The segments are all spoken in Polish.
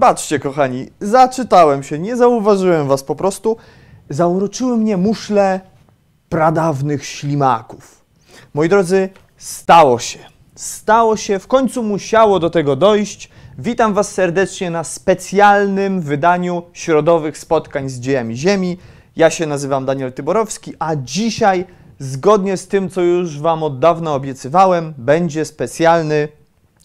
Wybaczcie, kochani, zaczytałem się, nie zauważyłem was po prostu. Zauroczyły mnie muszle pradawnych ślimaków. Moi drodzy, stało się. Stało się, w końcu musiało do tego dojść. Witam Was serdecznie na specjalnym wydaniu środowych spotkań z dziejami Ziemi. Ja się nazywam Daniel Tyborowski, a dzisiaj, zgodnie z tym, co już Wam od dawna obiecywałem, będzie specjalny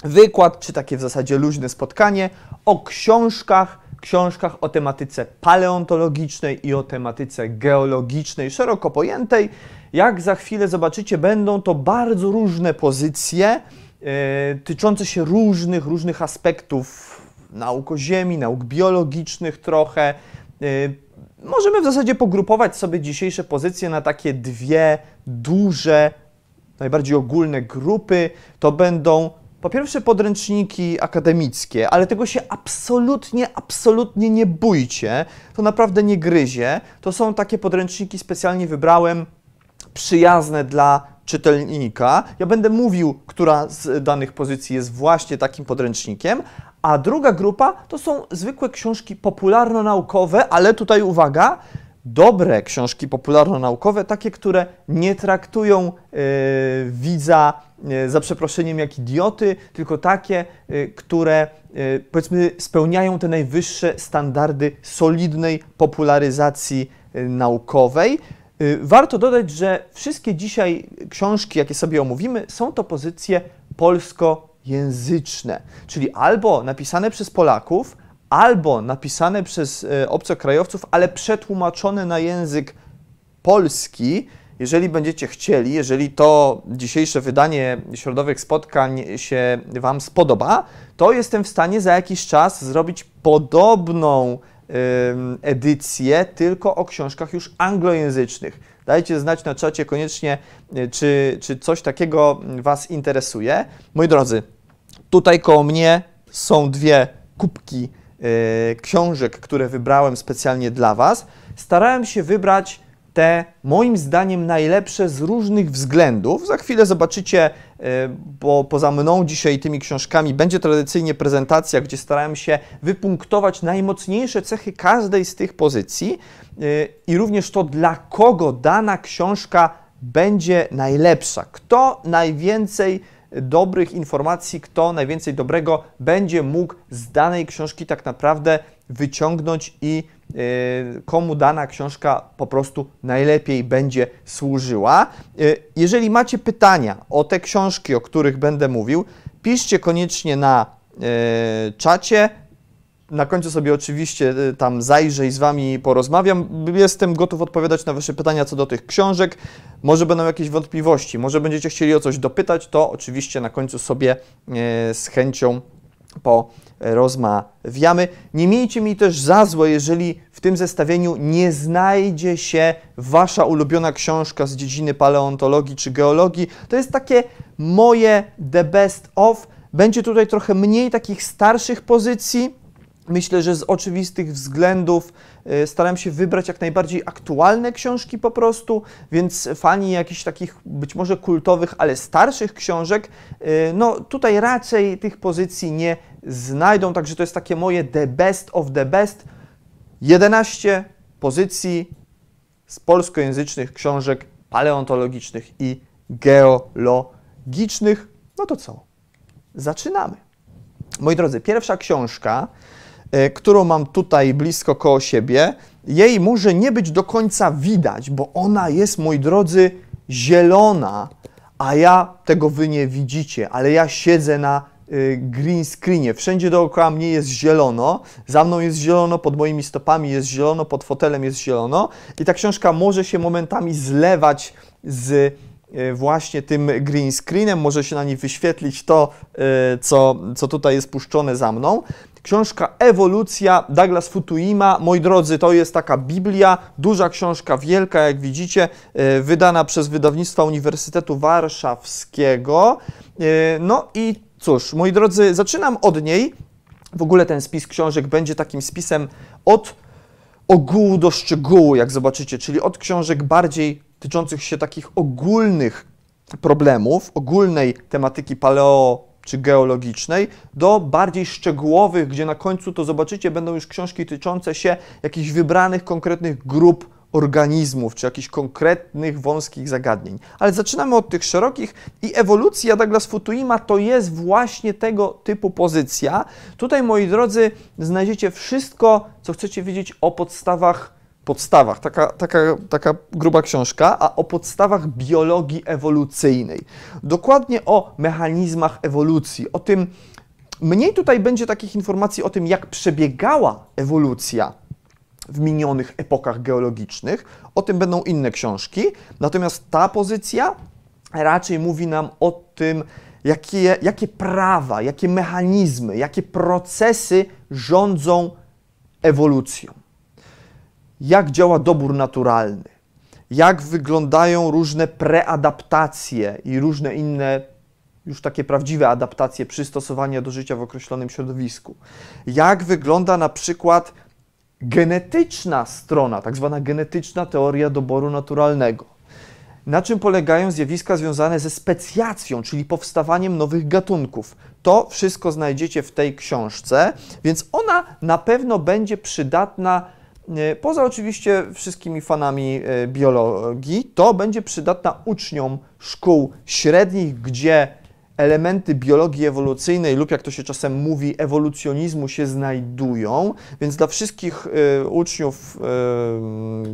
wykład, czy takie w zasadzie luźne spotkanie o książkach, książkach o tematyce paleontologicznej i o tematyce geologicznej, szeroko pojętej. Jak za chwilę zobaczycie, będą to bardzo różne pozycje yy, tyczące się różnych, różnych aspektów nauk o Ziemi, nauk biologicznych trochę. Yy, możemy w zasadzie pogrupować sobie dzisiejsze pozycje na takie dwie duże, najbardziej ogólne grupy. To będą po pierwsze podręczniki akademickie, ale tego się absolutnie, absolutnie nie bójcie. To naprawdę nie gryzie. To są takie podręczniki, specjalnie wybrałem, przyjazne dla czytelnika. Ja będę mówił, która z danych pozycji jest właśnie takim podręcznikiem, a druga grupa to są zwykłe książki popularno-naukowe, ale tutaj uwaga, dobre książki popularno-naukowe, takie, które nie traktują yy, widza yy, za przeproszeniem jak idioty, tylko takie, yy, które powiedzmy spełniają te najwyższe standardy solidnej popularyzacji naukowej. Warto dodać, że wszystkie dzisiaj książki, jakie sobie omówimy, są to pozycje polskojęzyczne, czyli albo napisane przez Polaków, albo napisane przez e, obcokrajowców, ale przetłumaczone na język polski. Jeżeli będziecie chcieli, jeżeli to dzisiejsze wydanie środowych spotkań się Wam spodoba, to jestem w stanie za jakiś czas zrobić podobną edycję, tylko o książkach już anglojęzycznych. Dajcie znać na czacie koniecznie, e, czy, czy coś takiego Was interesuje. Moi drodzy, tutaj koło mnie są dwie kubki książek, które wybrałem specjalnie dla Was, starałem się wybrać te moim zdaniem najlepsze z różnych względów. Za chwilę zobaczycie, e, bo poza mną dzisiaj tymi książkami będzie tradycyjnie prezentacja, gdzie starałem się wypunktować najmocniejsze cechy każdej z tych pozycji e, i również to, dla kogo dana książka będzie najlepsza. Kto najwięcej dobrych informacji, kto najwięcej dobrego będzie mógł z danej książki tak naprawdę wyciągnąć i y, komu dana książka po prostu najlepiej będzie służyła. Y, jeżeli macie pytania o te książki, o których będę mówił, piszcie koniecznie na y, czacie. Na końcu sobie oczywiście y, tam zajrzę i z Wami porozmawiam. Jestem gotów odpowiadać na Wasze pytania co do tych książek. Może będą jakieś wątpliwości, może będziecie chcieli o coś dopytać, to oczywiście na końcu sobie y, z chęcią porozmawiamy. Nie miejcie mi też za złe, jeżeli w tym zestawieniu nie znajdzie się Wasza ulubiona książka z dziedziny paleontologii czy geologii. To jest takie moje the best of. Będzie tutaj trochę mniej takich starszych pozycji, Myślę, że z oczywistych względów y, starałem się wybrać jak najbardziej aktualne książki po prostu, więc fani jakichś takich być może kultowych, ale starszych książek, y, no tutaj raczej tych pozycji nie znajdą, także to jest takie moje the best of the best. 11 pozycji z polskojęzycznych książek paleontologicznych i geologicznych. No to co? Zaczynamy. Moi drodzy, pierwsza książka E, którą mam tutaj blisko koło siebie, jej może nie być do końca widać, bo ona jest, moi drodzy, zielona, a ja tego wy nie widzicie, ale ja siedzę na y, green screenie. Wszędzie dookoła mnie jest zielono, za mną jest zielono, pod moimi stopami jest zielono, pod fotelem jest zielono i ta książka może się momentami zlewać z y, właśnie tym green screenem, może się na niej wyświetlić to, y, co, co tutaj jest puszczone za mną. Książka Ewolucja Douglas Futuima. Moi drodzy, to jest taka Biblia, duża książka, wielka, jak widzicie, e, wydana przez wydawnictwa Uniwersytetu Warszawskiego. E, no i cóż, moi drodzy, zaczynam od niej. W ogóle ten spis książek będzie takim spisem od ogółu do szczegółu, jak zobaczycie, czyli od książek bardziej tyczących się takich ogólnych problemów, ogólnej tematyki paleo czy geologicznej, do bardziej szczegółowych, gdzie na końcu to zobaczycie, będą już książki tyczące się jakichś wybranych, konkretnych grup organizmów, czy jakichś konkretnych, wąskich zagadnień. Ale zaczynamy od tych szerokich i ewolucja Douglas Futuima to jest właśnie tego typu pozycja. Tutaj, moi drodzy, znajdziecie wszystko, co chcecie wiedzieć o podstawach podstawach, taka, taka, taka gruba książka, a o podstawach biologii ewolucyjnej. Dokładnie o mechanizmach ewolucji, o tym, mniej tutaj będzie takich informacji o tym, jak przebiegała ewolucja w minionych epokach geologicznych. O tym będą inne książki. Natomiast ta pozycja raczej mówi nam o tym, jakie, jakie prawa, jakie mechanizmy, jakie procesy rządzą ewolucją. Jak działa dobór naturalny, jak wyglądają różne preadaptacje i różne inne już takie prawdziwe adaptacje, przystosowania do życia w określonym środowisku. Jak wygląda na przykład genetyczna strona, tak zwana genetyczna teoria doboru naturalnego. Na czym polegają zjawiska związane ze specjacją, czyli powstawaniem nowych gatunków. To wszystko znajdziecie w tej książce, więc ona na pewno będzie przydatna, poza oczywiście wszystkimi fanami e, biologii, to będzie przydatna uczniom szkół średnich, gdzie elementy biologii ewolucyjnej lub jak to się czasem mówi, ewolucjonizmu się znajdują, więc dla wszystkich y, uczniów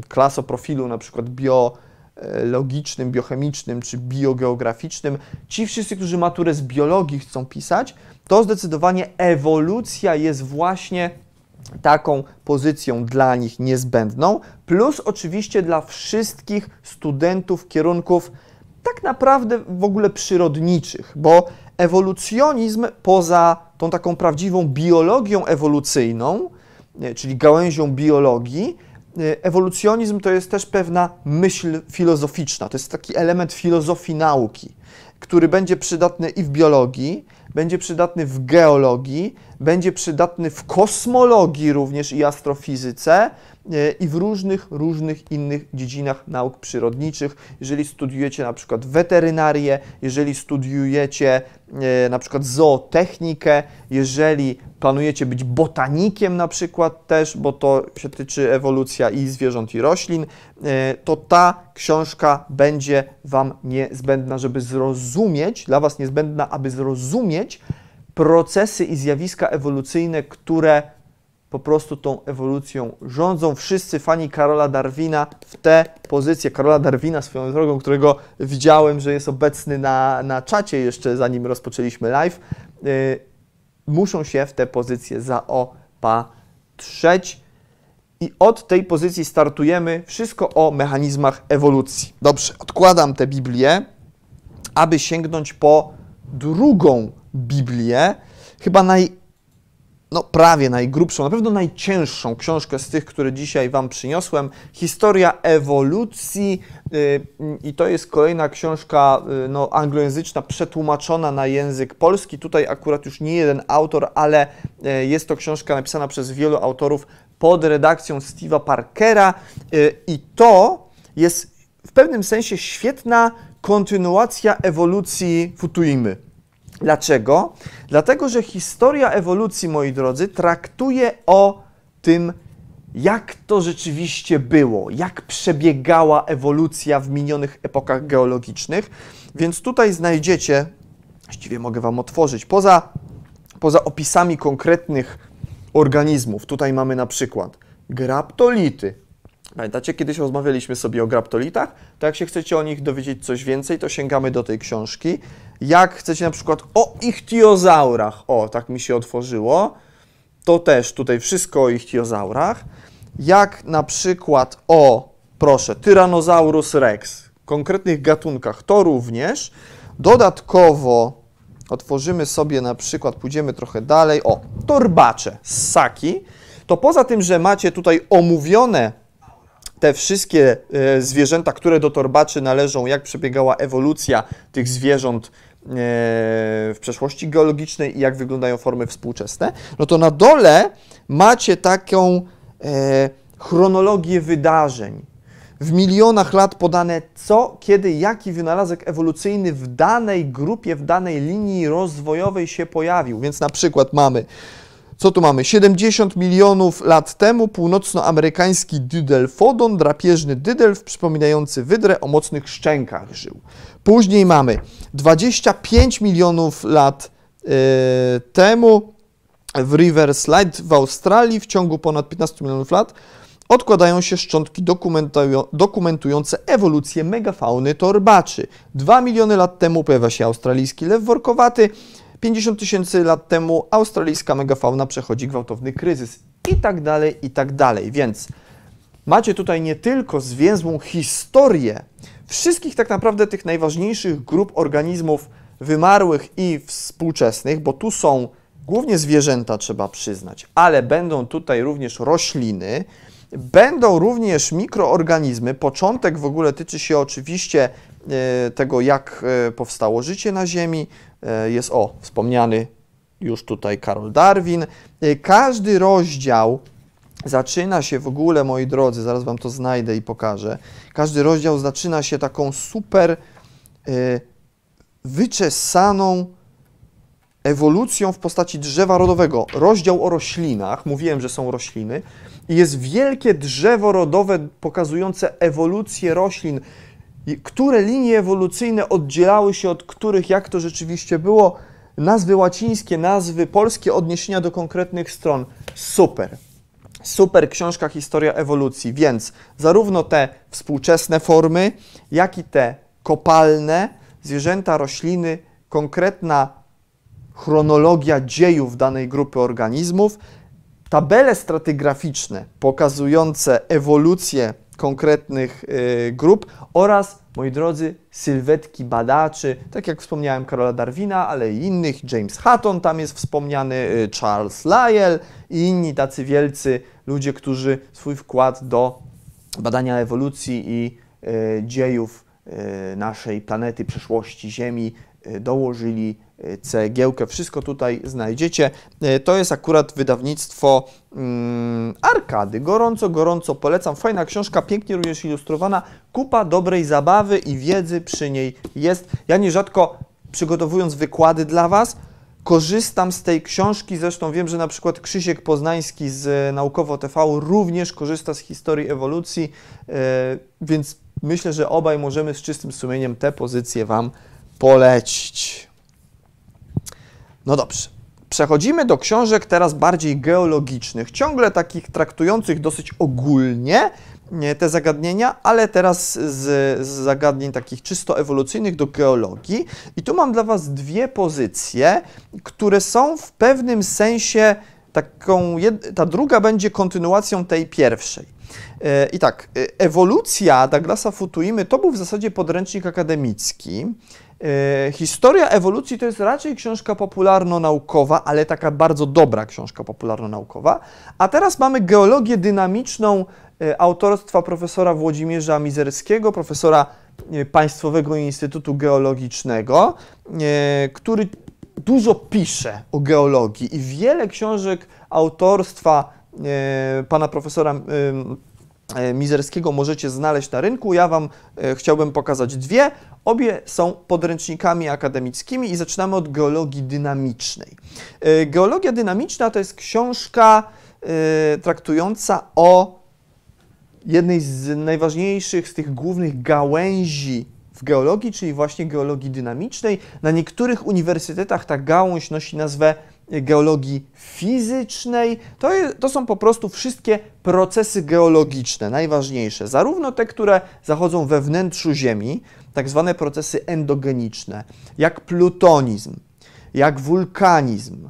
klas o profilu na przykład biologicznym, biochemicznym czy biogeograficznym, ci wszyscy, którzy maturę z biologii chcą pisać, to zdecydowanie ewolucja jest właśnie taką pozycją dla nich niezbędną, plus oczywiście dla wszystkich studentów kierunków tak naprawdę w ogóle przyrodniczych, bo ewolucjonizm poza tą taką prawdziwą biologią ewolucyjną, e, czyli gałęzią biologii, e, ewolucjonizm to jest też pewna myśl filozoficzna, to jest taki element filozofii nauki, który będzie przydatny i w biologii, będzie przydatny w geologii, będzie przydatny w kosmologii również i astrofizyce, E, i w różnych, różnych innych dziedzinach nauk przyrodniczych. Jeżeli studiujecie na przykład weterynarię, jeżeli studiujecie e, na przykład zootechnikę, jeżeli planujecie być botanikiem na przykład też, bo to się tyczy ewolucja i zwierząt i roślin, e, to ta książka będzie Wam niezbędna, żeby zrozumieć, dla Was niezbędna, aby zrozumieć procesy i zjawiska ewolucyjne, które po prostu tą ewolucją rządzą. Wszyscy fani Karola Darwina w te pozycje. Karola Darwina swoją drogą, którego widziałem, że jest obecny na, na czacie jeszcze zanim rozpoczęliśmy live, yy, muszą się w te pozycje zaopatrzeć. I od tej pozycji startujemy wszystko o mechanizmach ewolucji. Dobrze, odkładam tę Biblię, aby sięgnąć po drugą Biblię, chyba naj no prawie najgrubszą, na pewno najcięższą książkę z tych, które dzisiaj Wam przyniosłem. Historia ewolucji y, i to jest kolejna książka y, no, anglojęzyczna, przetłumaczona na język polski. Tutaj akurat już nie jeden autor, ale y, jest to książka napisana przez wielu autorów pod redakcją Steve'a Parkera i to jest w pewnym sensie świetna kontynuacja ewolucji Futuimy. Dlaczego? Dlatego, że historia ewolucji, moi drodzy, traktuje o tym, jak to rzeczywiście było, jak przebiegała ewolucja w minionych epokach geologicznych. Więc tutaj znajdziecie, właściwie mogę Wam otworzyć, poza, poza opisami konkretnych organizmów, tutaj mamy na przykład graptolity, Pamiętacie, kiedyś rozmawialiśmy sobie o graptolitach? To jak się chcecie o nich dowiedzieć coś więcej, to sięgamy do tej książki. Jak chcecie na przykład o ichtiozaurach, o, tak mi się otworzyło, to też tutaj wszystko o ichtiozaurach. Jak na przykład o, proszę, Tyrannosaurus rex, konkretnych gatunkach, to również. Dodatkowo otworzymy sobie na przykład, pójdziemy trochę dalej, o, torbacze, ssaki. To poza tym, że macie tutaj omówione te wszystkie e, zwierzęta, które do torbaczy należą, jak przebiegała ewolucja tych zwierząt e, w przeszłości geologicznej i jak wyglądają formy współczesne, no to na dole macie taką e, chronologię wydarzeń. w milionach lat podane, co, kiedy, jaki wynalazek ewolucyjny w danej grupie, w danej linii rozwojowej się pojawił. Więc na przykład mamy, co tu mamy? 70 milionów lat temu północnoamerykański dydelfodon, drapieżny dydelf, przypominający wydrę o mocnych szczękach żył. Później mamy 25 milionów lat yy, temu w River Slide w Australii w ciągu ponad 15 milionów lat odkładają się szczątki dokumentujące ewolucję megafauny torbaczy. Dwa miliony lat temu pojawia się australijski lew workowaty, 50 tysięcy lat temu australijska megafauna przechodzi gwałtowny kryzys i tak dalej, i tak dalej. Więc macie tutaj nie tylko zwięzłą historię wszystkich tak naprawdę tych najważniejszych grup organizmów wymarłych i współczesnych, bo tu są głównie zwierzęta, trzeba przyznać, ale będą tutaj również rośliny, Będą również mikroorganizmy. Początek w ogóle tyczy się oczywiście e, tego, jak e, powstało życie na Ziemi. E, jest o, wspomniany już tutaj Karol Darwin. Każdy rozdział zaczyna się w ogóle, moi drodzy, zaraz Wam to znajdę i pokażę. Każdy rozdział zaczyna się taką super wyczesaną ewolucją w postaci drzewa rodowego. Rozdział o roślinach, mówiłem, że są rośliny, i jest wielkie drzewo rodowe pokazujące ewolucję roślin, które linie ewolucyjne oddzielały się od których, jak to rzeczywiście było, nazwy łacińskie, nazwy polskie, odniesienia do konkretnych stron. Super. Super książka Historia ewolucji, więc zarówno te współczesne formy, jak i te kopalne, zwierzęta, rośliny, konkretna chronologia dziejów danej grupy organizmów, tabele stratygraficzne pokazujące ewolucję konkretnych y, grup oraz, moi drodzy, sylwetki badaczy, tak jak wspomniałem Karola Darwina, ale i innych, James Hutton tam jest wspomniany, y, Charles Lyell i inni tacy wielcy ludzie, którzy swój wkład do badania ewolucji i y, dziejów naszej planety, przyszłości Ziemi dołożyli cegiełkę, wszystko tutaj znajdziecie. E, to jest akurat wydawnictwo mm, Arkady. Gorąco, gorąco polecam. Fajna książka, pięknie również ilustrowana. Kupa dobrej zabawy i wiedzy przy niej jest. Ja nierzadko przygotowując wykłady dla Was, korzystam z tej książki. Zresztą wiem, że na przykład Krzysiek Poznański z Naukowo TV również korzysta z historii ewolucji, e, więc myślę, że obaj możemy z czystym sumieniem te pozycje Wam polecić. No dobrze. Przechodzimy do książek teraz bardziej geologicznych, ciągle takich traktujących dosyć ogólnie te zagadnienia, ale teraz z, z, zagadnień takich czysto ewolucyjnych do geologii. I tu mam dla Was dwie pozycje, które są w pewnym sensie taką, ta druga będzie kontynuacją tej pierwszej. E, I tak, e, ewolucja Douglasa Futuimy to był w zasadzie podręcznik akademicki, historia ewolucji to jest raczej książka popularno-naukowa, ale taka bardzo dobra książka popularno-naukowa. A teraz mamy geologię dynamiczną e, autorstwa profesora Włodzimierza Mizerskiego, profesora e, Państwowego Instytutu Geologicznego, który dużo pisze o geologii i wiele książek autorstwa pana profesora E, Mizerskiego możecie znaleźć na rynku. Ja Wam e, chciałbym pokazać dwie. Obie są podręcznikami akademickimi i zaczynamy od geologii dynamicznej. E, geologia dynamiczna to jest książka traktująca o jednej z najważniejszych, z tych głównych gałęzi w geologii, czyli właśnie geologii dynamicznej. Na niektórych uniwersytetach ta gałąź nosi nazwę geologii fizycznej. To, jest, to są po prostu wszystkie procesy geologiczne, najważniejsze, zarówno te, które zachodzą we wnętrzu Ziemi, tak zwane procesy endogeniczne, jak plutonizm, jak wulkanizm,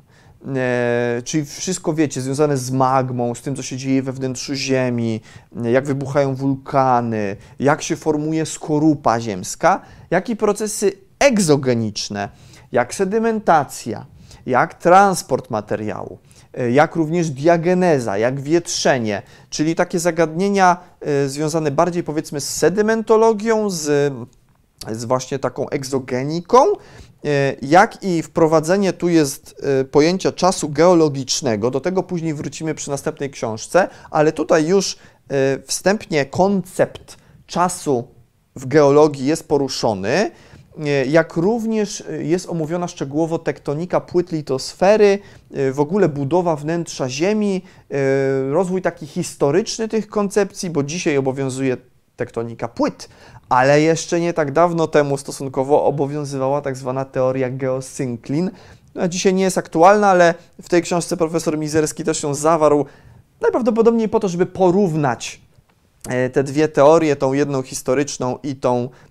e, czyli wszystko wiecie, związane z magmą, z tym, co się dzieje we wnętrzu Ziemi, jak wybuchają wulkany, jak się formuje skorupa ziemska, jak i procesy egzogeniczne, jak sedymentacja, jak transport materiału, e, jak również diageneza, jak wietrzenie, czyli takie zagadnienia e, związane bardziej powiedzmy z sedymentologią, z, z właśnie taką egzogeniką, e, jak i wprowadzenie tu jest pojęcia czasu geologicznego, do tego później wrócimy przy następnej książce, ale tutaj już wstępnie koncept czasu w geologii jest poruszony, jak również e, jest omówiona szczegółowo tektonika płyt litosfery, e, w ogóle budowa wnętrza Ziemi, rozwój taki historyczny tych koncepcji, bo dzisiaj obowiązuje tektonika płyt, ale jeszcze nie tak dawno temu stosunkowo obowiązywała tak zwana teoria geosynklin. No, dzisiaj nie jest aktualna, ale w tej książce profesor Mizerski też ją zawarł, najprawdopodobniej po to, żeby porównać e, te dwie teorie, tą jedną historyczną i tą e,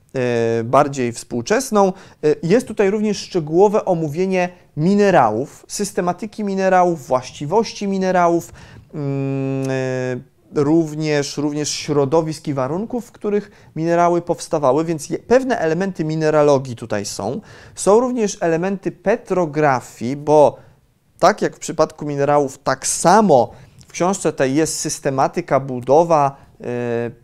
bardziej współczesną. E, jest tutaj również szczegółowe omówienie minerałów, systematyki minerałów, właściwości minerałów, mm, również, również środowisk i warunków, w których minerały powstawały, więc pewne elementy mineralogii tutaj są. Są również elementy petrografii, bo tak jak w przypadku minerałów, tak samo w książce tej jest systematyka, budowa,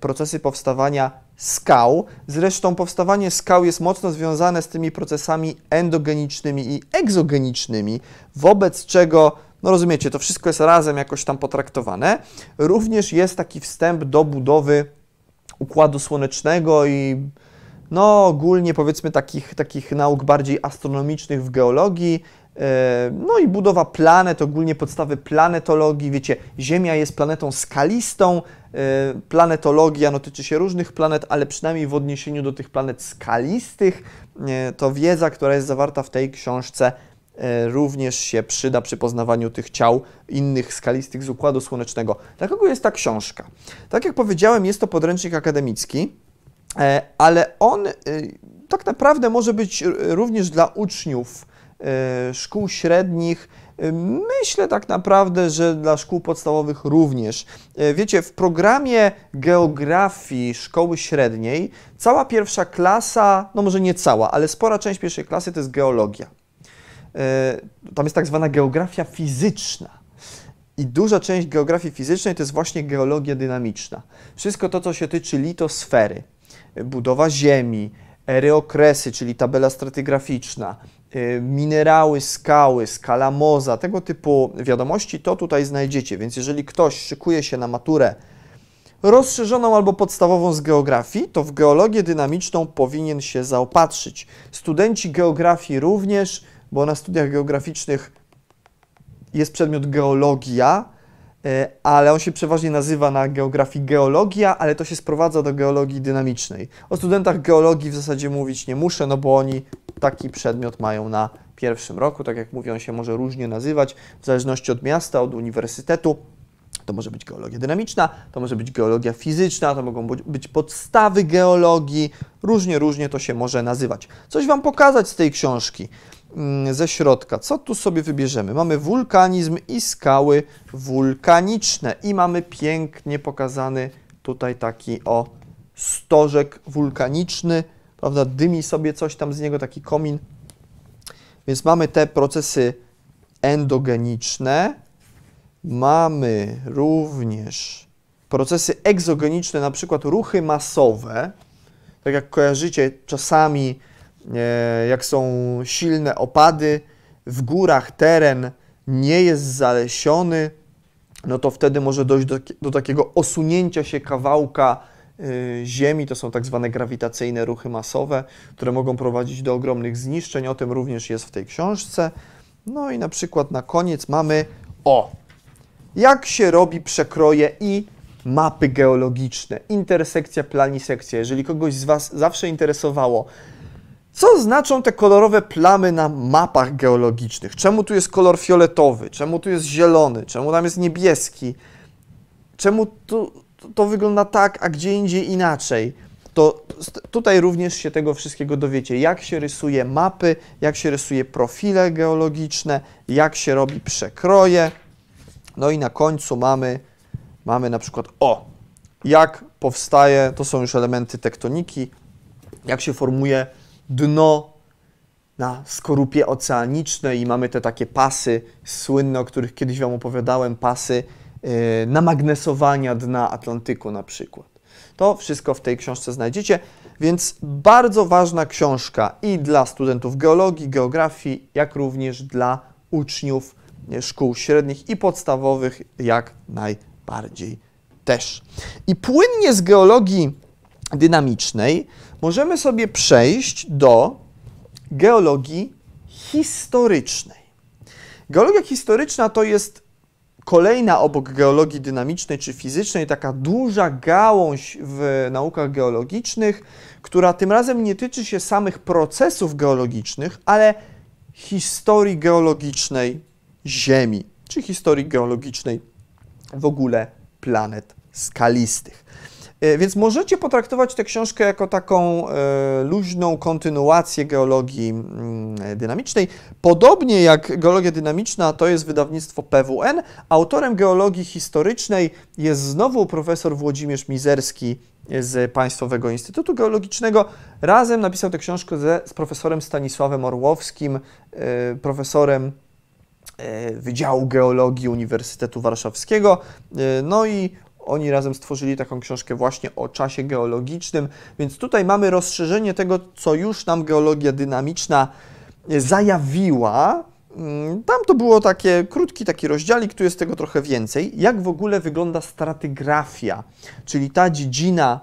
procesy powstawania skał. Zresztą powstawanie skał jest mocno związane z tymi procesami endogenicznymi i egzogenicznymi, wobec czego no rozumiecie, to wszystko jest razem jakoś tam potraktowane. Również jest taki wstęp do budowy układu słonecznego i no ogólnie powiedzmy takich, takich nauk bardziej astronomicznych w geologii. E, no i budowa planet, ogólnie podstawy planetologii. Wiecie, Ziemia jest planetą skalistą. E, planetologia no, tyczy się różnych planet, ale przynajmniej w odniesieniu do tych planet skalistych, e, to wiedza, która jest zawarta w tej książce, E, również się przyda przy poznawaniu tych ciał innych skalistych z Układu Słonecznego. Dla kogo jest ta książka? Tak jak powiedziałem, jest to podręcznik akademicki, ale on tak naprawdę może być również dla uczniów szkół średnich. Myślę tak naprawdę, że dla szkół podstawowych również. Wiecie, w programie geografii szkoły średniej cała pierwsza klasa, no może nie cała, ale spora część pierwszej klasy to jest geologia. E, tam jest tak zwana geografia fizyczna. I duża część geografii fizycznej to jest właśnie geologia dynamiczna. Wszystko to, co się tyczy litosfery, budowa Ziemi, ery okresy, czyli tabela stratygraficzna, e, minerały, skały, skala moza, tego typu wiadomości, to tutaj znajdziecie. Więc jeżeli ktoś szykuje się na maturę rozszerzoną albo podstawową z geografii, to w geologię dynamiczną powinien się zaopatrzyć. Studenci geografii również bo na studiach geograficznych jest przedmiot geologia, ale on się przeważnie nazywa na geografii geologia, ale to się sprowadza do geologii dynamicznej. O studentach geologii w zasadzie mówić nie muszę, no bo oni taki przedmiot mają na pierwszym roku, tak jak mówię, on się może różnie nazywać, w zależności od miasta, od uniwersytetu. To może być geologia dynamiczna, to może być geologia fizyczna, to mogą być podstawy geologii, różnie, różnie to się może nazywać. Coś Wam pokazać z tej książki. Mm, ze środka. Co tu sobie wybierzemy? Mamy wulkanizm i skały wulkaniczne i mamy pięknie pokazany tutaj taki o stożek wulkaniczny, prawda? Dymi sobie coś tam z niego, taki komin. Więc mamy te procesy endogeniczne. Mamy również procesy egzogeniczne, na przykład ruchy masowe. Tak jak kojarzycie, czasami jak są silne opady, w górach teren nie jest zalesiony, no to wtedy może dojść do, do takiego osunięcia się kawałka y, Ziemi. To są tak zwane grawitacyjne ruchy masowe, które mogą prowadzić do ogromnych zniszczeń. O tym również jest w tej książce. No i na przykład na koniec mamy o, jak się robi przekroje i mapy geologiczne, intersekcja, planisekcja. Jeżeli kogoś z Was zawsze interesowało, co znaczą te kolorowe plamy na mapach geologicznych? Czemu tu jest kolor fioletowy? Czemu tu jest zielony? Czemu tam jest niebieski? Czemu tu, to wygląda tak, a gdzie indziej inaczej? To tutaj również się tego wszystkiego dowiecie. Jak się rysuje mapy, jak się rysuje profile geologiczne, jak się robi przekroje. No i na końcu mamy, mamy na przykład o, jak powstaje, to są już elementy tektoniki, jak się formuje dno na skorupie oceanicznej i mamy te takie pasy słynne, o których kiedyś Wam opowiadałem, pasy yy, namagnesowania dna Atlantyku na przykład. To wszystko w tej książce znajdziecie, więc bardzo ważna książka i dla studentów geologii, geografii, jak również dla uczniów szkół średnich i podstawowych jak najbardziej też. I płynnie z geologii dynamicznej możemy sobie przejść do geologii historycznej. Geologia historyczna to jest kolejna obok geologii dynamicznej czy fizycznej, taka duża gałąź w naukach geologicznych, która tym razem nie tyczy się samych procesów geologicznych, ale historii geologicznej Ziemi, czy historii geologicznej w ogóle planet skalistych. E, więc możecie potraktować tę książkę jako taką e, luźną kontynuację geologii mm, dynamicznej. Podobnie jak geologia dynamiczna to jest wydawnictwo PWN. Autorem geologii historycznej jest znowu profesor Włodzimierz Mizerski z Państwowego Instytutu Geologicznego. Razem napisał tę książkę ze, z profesorem Stanisławem Orłowskim, e, profesorem Wydziału Geologii Uniwersytetu Warszawskiego. No i oni razem stworzyli taką książkę właśnie o czasie geologicznym, więc tutaj mamy rozszerzenie tego, co już nam geologia dynamiczna zajawiła. Mm, tam to było takie krótki taki rozdziałik, tu jest tego trochę więcej. Jak w ogóle wygląda stratygrafia, czyli ta dziedzina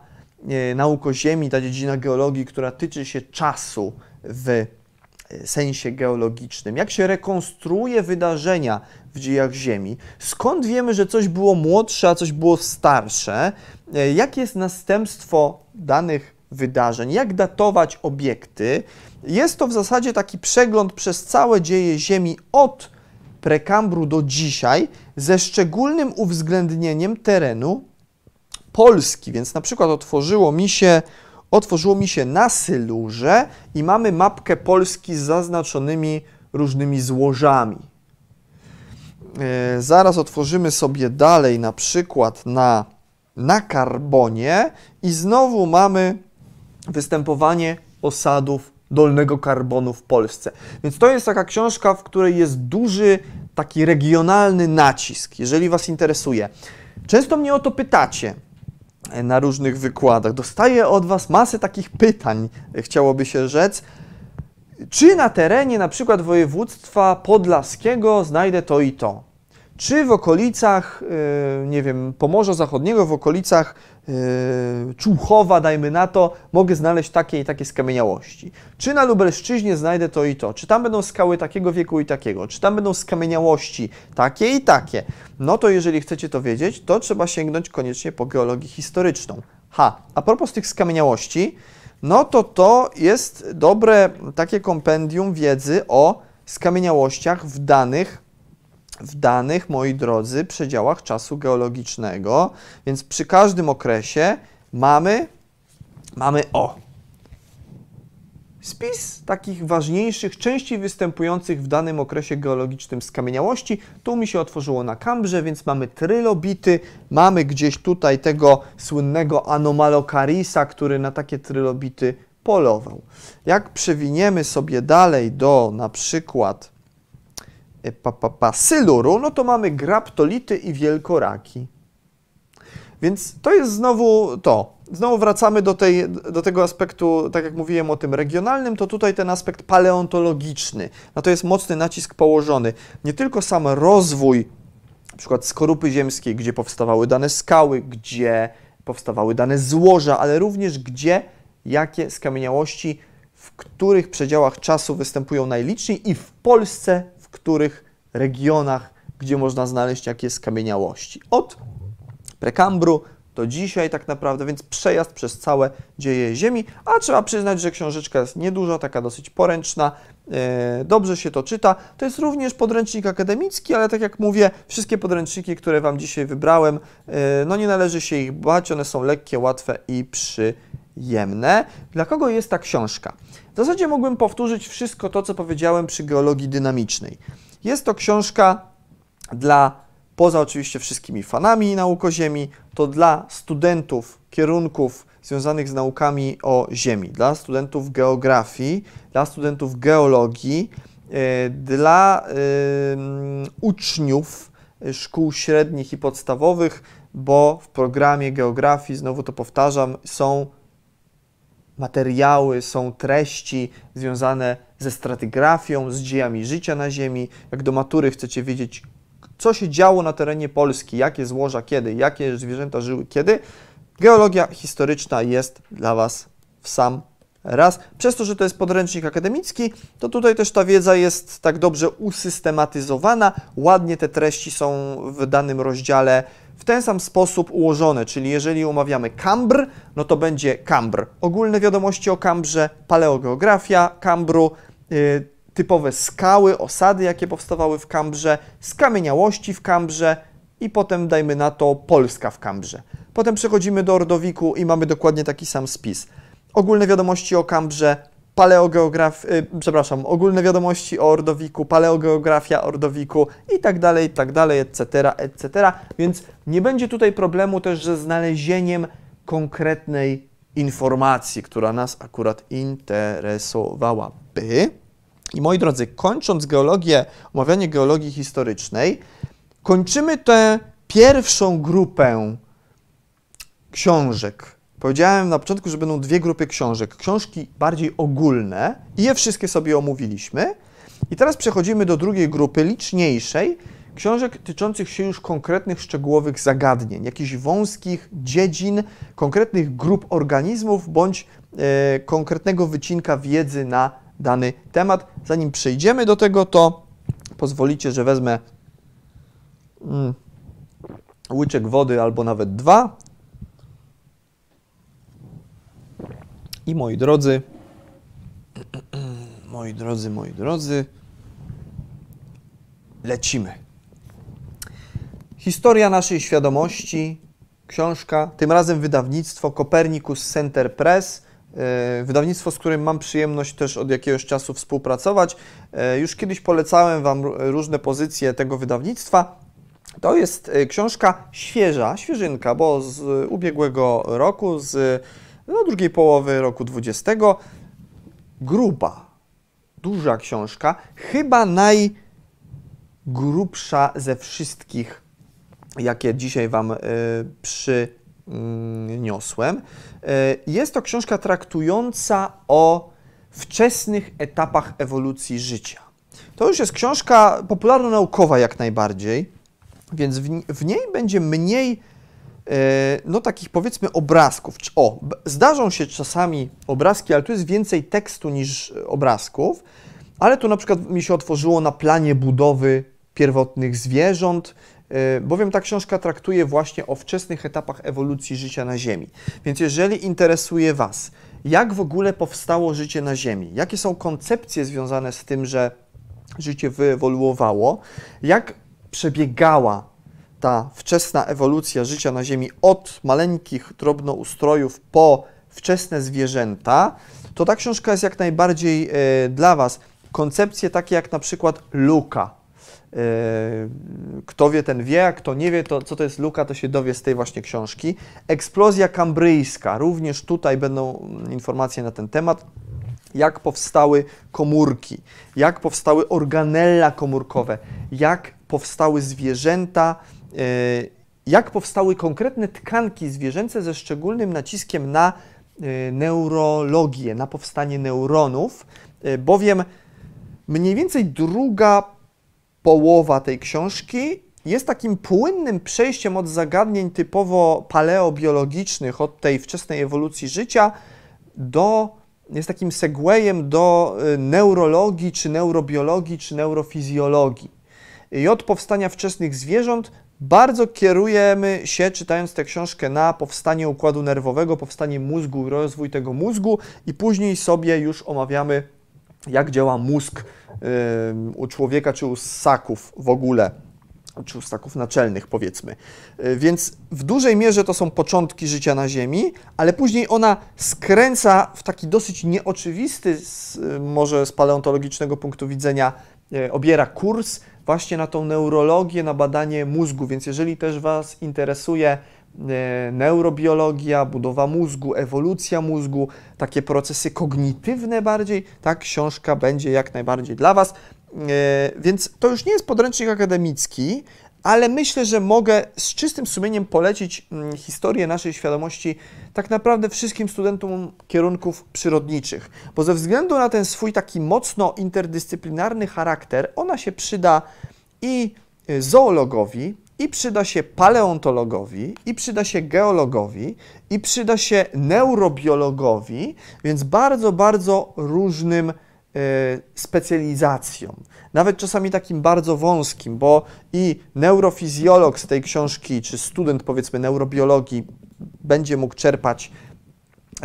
e, nauk o Ziemi, ta dziedzina geologii, która tyczy się czasu w sensie geologicznym, jak się rekonstruuje wydarzenia w dziejach Ziemi, skąd wiemy, że coś było młodsze, a coś było starsze, e, jakie jest następstwo danych wydarzeń, jak datować obiekty. Jest to w zasadzie taki przegląd przez całe dzieje Ziemi od prekambru do dzisiaj, ze szczególnym uwzględnieniem terenu Polski. Więc na przykład otworzyło mi się otworzyło mi się na Sylurze i mamy mapkę Polski z zaznaczonymi różnymi złożami. E, zaraz otworzymy sobie dalej na przykład na, na karbonie i znowu mamy występowanie osadów dolnego karbonu w Polsce. Więc to jest taka książka, w której jest duży taki regionalny nacisk, jeżeli Was interesuje. Często mnie o to pytacie, na różnych wykładach. Dostaję od Was masę takich pytań, chciałoby się rzec. Czy na terenie na przykład województwa podlaskiego znajdę to i to? Czy w okolicach, y, nie wiem, Pomorza Zachodniego, w okolicach y, Człuchowa, dajmy na to, mogę znaleźć takie i takie skamieniałości? Czy na Lubelszczyźnie znajdę to i to? Czy tam będą skały takiego wieku i takiego? Czy tam będą skamieniałości takie i takie? No to jeżeli chcecie to wiedzieć, to trzeba sięgnąć koniecznie po geologię historyczną. Ha, a propos tych skamieniałości, no to to jest dobre takie kompendium wiedzy o skamieniałościach w danych w danych, moi drodzy, przedziałach czasu geologicznego, więc przy każdym okresie mamy, mamy o, spis takich ważniejszych, częściej występujących w danym okresie geologicznym skamieniałości. Tu mi się otworzyło na kambrze, więc mamy trylobity, mamy gdzieś tutaj tego słynnego Anomalocarisa, który na takie trylobity polował. Jak przewiniemy sobie dalej do na przykład pa, pa, pa, syluru, no to mamy graptolity i wielkoraki. Więc to jest znowu to. Znowu wracamy do, tej, do tego aspektu, tak jak mówiłem o tym regionalnym, to tutaj ten aspekt paleontologiczny. Na to jest mocny nacisk położony. Nie tylko sam rozwój, na przykład skorupy ziemskiej, gdzie powstawały dane skały, gdzie powstawały dane złoża, ale również gdzie, jakie skamieniałości, w których przedziałach czasu występują najliczniej i w Polsce których regionach, gdzie można znaleźć jakie skamieniałości. Od prekambru do dzisiaj tak naprawdę, więc przejazd przez całe dzieje Ziemi, a trzeba przyznać, że książeczka jest nieduża, taka dosyć poręczna, e, dobrze się to czyta. To jest również podręcznik akademicki, ale tak jak mówię, wszystkie podręczniki, które Wam dzisiaj wybrałem, e, no nie należy się ich bać, one są lekkie, łatwe i przyjemne. Dla kogo jest ta książka? W zasadzie mógłbym powtórzyć wszystko to, co powiedziałem przy geologii dynamicznej. Jest to książka dla, poza oczywiście wszystkimi fanami nauk o Ziemi, to dla studentów kierunków związanych z naukami o Ziemi, dla studentów geografii, dla studentów geologii, e, dla uczniów szkół średnich i podstawowych, bo w programie geografii, znowu to powtarzam, są materiały, są treści związane ze stratygrafią, z dziejami życia na Ziemi. Jak do matury chcecie wiedzieć, co się działo na terenie Polski, jakie złoża kiedy, jakie zwierzęta żyły kiedy, geologia historyczna jest dla Was w sam raz. Przez to, że to jest podręcznik akademicki, to tutaj też ta wiedza jest tak dobrze usystematyzowana, ładnie te treści są w danym rozdziale w ten sam sposób ułożone, czyli jeżeli omawiamy Kambr, no to będzie Kambr. Ogólne wiadomości o Kambrze, paleogeografia Kambru, yy, typowe skały, osady, jakie powstawały w Kambrze, skamieniałości w Kambrze i potem dajmy na to Polska w Kambrze. Potem przechodzimy do Ordowiku i mamy dokładnie taki sam spis. Ogólne wiadomości o Kambrze, paleogeograf, yy, przepraszam, ogólne wiadomości o Ordowiku, paleogeografia Ordowiku i tak dalej, i tak dalej, etc., etc. Więc nie będzie tutaj problemu też ze znalezieniem konkretnej informacji, która nas akurat interesowałaby. I moi drodzy, kończąc geologię, omawianie geologii historycznej, kończymy tę pierwszą grupę książek. Powiedziałem na początku, że będą dwie grupy książek. Książki bardziej ogólne i je wszystkie sobie omówiliśmy. I teraz przechodzimy do drugiej grupy, liczniejszej, książek tyczących się już konkretnych, szczegółowych zagadnień, jakichś wąskich dziedzin, konkretnych grup organizmów bądź e, konkretnego wycinka wiedzy na dany temat. Zanim przejdziemy do tego, to pozwolicie, że wezmę mm, łyczek wody albo nawet dwa. I moi drodzy, moi drodzy, moi drodzy, lecimy. Historia naszej świadomości, książka, tym razem wydawnictwo Copernicus Center Press, e, wydawnictwo, z którym mam przyjemność też od jakiegoś czasu współpracować. E, już kiedyś polecałem Wam różne pozycje tego wydawnictwa. To jest e, książka świeża, świeżynka, bo z ubiegłego roku, z no, drugiej połowy roku 20. Gruba, duża książka, chyba najgrubsza ze wszystkich, jakie dzisiaj Wam y, przyniosłem. Y, jest to książka traktująca o wczesnych etapach ewolucji życia. To już jest książka popularno-naukowa jak najbardziej, więc w, w niej będzie mniej no takich powiedzmy obrazków. O, zdarzą się czasami obrazki, ale tu jest więcej tekstu niż obrazków, ale tu na przykład mi się otworzyło na planie budowy pierwotnych zwierząt, e, bowiem ta książka traktuje właśnie o wczesnych etapach ewolucji życia na Ziemi. Więc jeżeli interesuje Was, jak w ogóle powstało życie na Ziemi, jakie są koncepcje związane z tym, że życie wyewoluowało, jak przebiegała ta wczesna ewolucja życia na Ziemi od maleńkich drobnoustrojów po wczesne zwierzęta, to ta książka jest jak najbardziej e, dla Was. Koncepcje takie jak na przykład luka. E, kto wie, ten wie, a kto nie wie, to co to jest luka, to się dowie z tej właśnie książki. Eksplozja kambryjska, również tutaj będą informacje na ten temat jak powstały komórki, jak powstały organella komórkowe, jak powstały zwierzęta, jak powstały konkretne tkanki zwierzęce ze szczególnym naciskiem na e, neurologię, na powstanie neuronów, e, bowiem mniej więcej druga połowa tej książki jest takim płynnym przejściem od zagadnień typowo paleobiologicznych, od tej wczesnej ewolucji życia, do, jest takim segwayem do neurologii, czy neurobiologii, czy neurofizjologii. I od powstania wczesnych zwierząt bardzo kierujemy się, czytając tę książkę, na powstanie układu nerwowego, powstanie mózgu, rozwój tego mózgu i później sobie już omawiamy, jak działa mózg yy, u człowieka czy u ssaków w ogóle czy u ssaków naczelnych, powiedzmy. Yy, więc w dużej mierze to są początki życia na Ziemi, ale później ona skręca w taki dosyć nieoczywisty, może z paleontologicznego punktu widzenia, yy, obiera kurs właśnie na tą neurologię, na badanie mózgu. Więc jeżeli też Was interesuje e, neurobiologia, budowa mózgu, ewolucja mózgu, takie procesy kognitywne bardziej, ta książka będzie jak najbardziej dla Was. E, więc to już nie jest podręcznik akademicki, ale myślę, że mogę z czystym sumieniem polecić mm, historię naszej świadomości tak naprawdę wszystkim studentom kierunków przyrodniczych, bo ze względu na ten swój taki mocno interdyscyplinarny charakter, ona się przyda i zoologowi, i przyda się paleontologowi, i przyda się geologowi, i przyda się neurobiologowi, więc bardzo, bardzo różnym y, specjalizacjom. Nawet czasami takim bardzo wąskim, bo i neurofizjolog z tej książki, czy student powiedzmy neurobiologii będzie mógł czerpać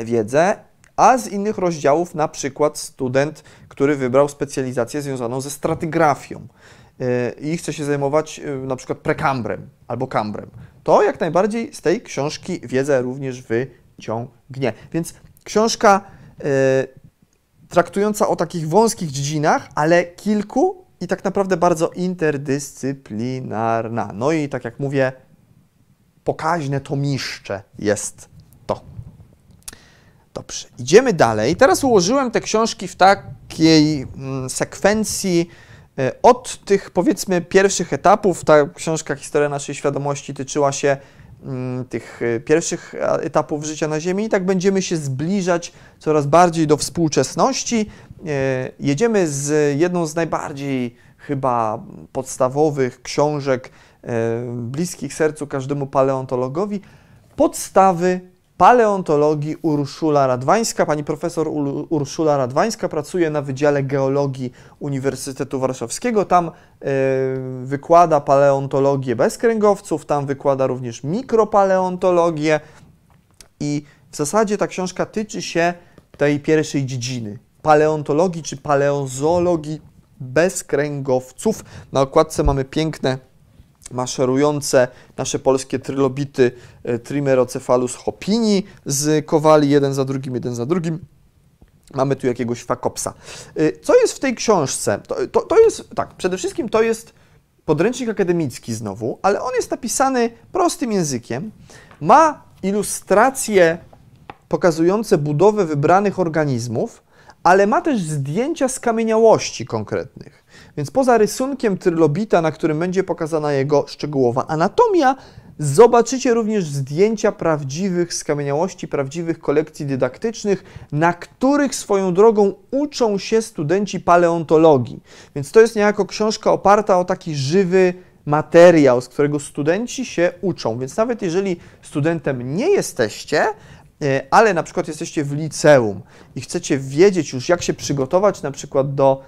wiedzę, a z innych rozdziałów na przykład student, który wybrał specjalizację związaną ze stratygrafią y, i chce się zajmować y, na przykład prekambrem albo kambrem, to jak najbardziej z tej książki wiedzę również wyciągnie. Więc książka traktująca o takich wąskich dziedzinach, ale kilku i tak naprawdę bardzo interdyscyplinarna. No i tak jak mówię, pokaźne tomiszcze jest to. Dobrze, idziemy dalej. Teraz ułożyłem te książki w takiej mm, sekwencji e, od tych powiedzmy pierwszych etapów. Ta książka Historia naszej świadomości tyczyła się tych e, pierwszych etapów życia na Ziemi i tak będziemy się zbliżać coraz bardziej do współczesności. E, jedziemy z jedną z najbardziej chyba podstawowych książek bliskich sercu każdemu paleontologowi, podstawy paleontologii Urszula Radwańska. Pani profesor Urszula Radwańska pracuje na Wydziale Geologii Uniwersytetu Warszawskiego. Tam y, wykłada paleontologię bezkręgowców, tam wykłada również mikropaleontologię i w zasadzie ta książka tyczy się tej pierwszej dziedziny paleontologii czy paleozoologii bezkręgowców. Na okładce mamy piękne maszerujące nasze polskie trylobity e, Trimerocephalus hopini z kowali jeden za drugim, jeden za drugim. Mamy tu jakiegoś fakopsa. E, co jest w tej książce? To, to, to jest, tak, przede wszystkim to jest podręcznik akademicki znowu, ale on jest napisany prostym językiem. Ma ilustracje pokazujące budowę wybranych organizmów, ale ma też zdjęcia skamieniałości konkretnych. Więc poza rysunkiem trylobita, na którym będzie pokazana jego szczegółowa anatomia, zobaczycie również zdjęcia prawdziwych skamieniałości, prawdziwych kolekcji dydaktycznych, na których swoją drogą uczą się studenci paleontologii. Więc to jest niejako książka oparta o taki żywy materiał, z którego studenci się uczą. Więc nawet jeżeli studentem nie jesteście, ale na przykład jesteście w liceum i chcecie wiedzieć już, jak się przygotować na przykład do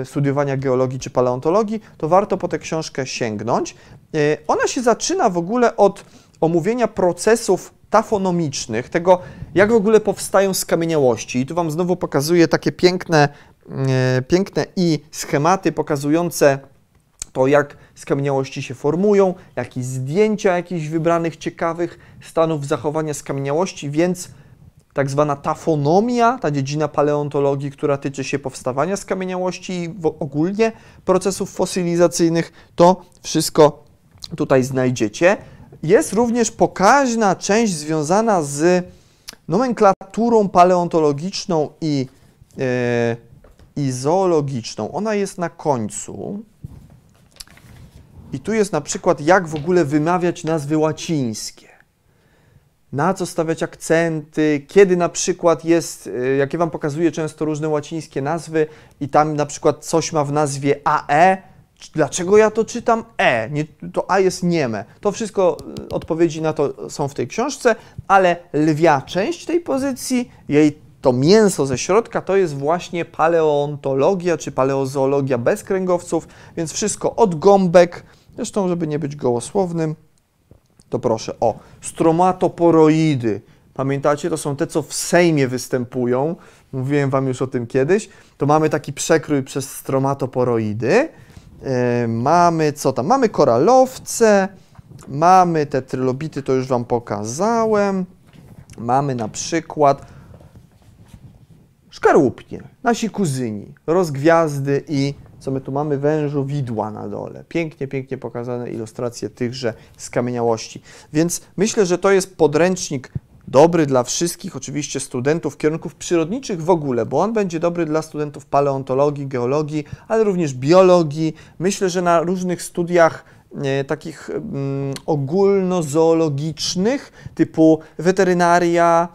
e, studiowania geologii czy paleontologii, to warto po tę książkę sięgnąć. E, ona się zaczyna w ogóle od omówienia procesów tafonomicznych, tego jak w ogóle powstają skamieniałości. I tu Wam znowu pokazuję takie piękne, piękne i schematy pokazujące to, jak skamieniałości się formują, jakieś zdjęcia jakichś wybranych ciekawych stanów zachowania skamieniałości, więc tak zwana tafonomia, ta dziedzina paleontologii, która tyczy się powstawania skamieniałości i ogólnie procesów fosylizacyjnych, to wszystko tutaj znajdziecie. Jest również pokaźna część związana z nomenklaturą paleontologiczną i, yy, i zoologiczną. Ona jest na końcu. I tu jest na przykład, jak w ogóle wymawiać nazwy łacińskie. Na co stawiać akcenty, kiedy na przykład jest, y, jakie Wam pokazuję często różne łacińskie nazwy i tam na przykład coś ma w nazwie AE, dlaczego ja to czytam E, nie, to A jest nieme. To wszystko, y, odpowiedzi na to są w tej książce, ale lwia część tej pozycji, jej to mięso ze środka to jest właśnie paleontologia czy paleozoologia bez kręgowców, więc wszystko od gąbek, Zresztą, żeby nie być gołosłownym, to proszę, o, stromatoporoidy. Pamiętacie, to są te, co w Sejmie występują. Mówiłem Wam już o tym kiedyś. To mamy taki przekrój przez stromatoporoidy. Yy, mamy co tam? Mamy koralowce, mamy te trylobity, to już Wam pokazałem. Mamy na przykład szkarłupnie, nasi kuzyni, rozgwiazdy i co my tu mamy? Wężu widła na dole. Pięknie, pięknie pokazane ilustracje tychże skamieniałości. Więc myślę, że to jest podręcznik dobry dla wszystkich, oczywiście studentów kierunków przyrodniczych w ogóle, bo on będzie dobry dla studentów paleontologii, geologii, ale również biologii. Myślę, że na różnych studiach e, takich mm, ogólnozoologicznych typu weterynaria,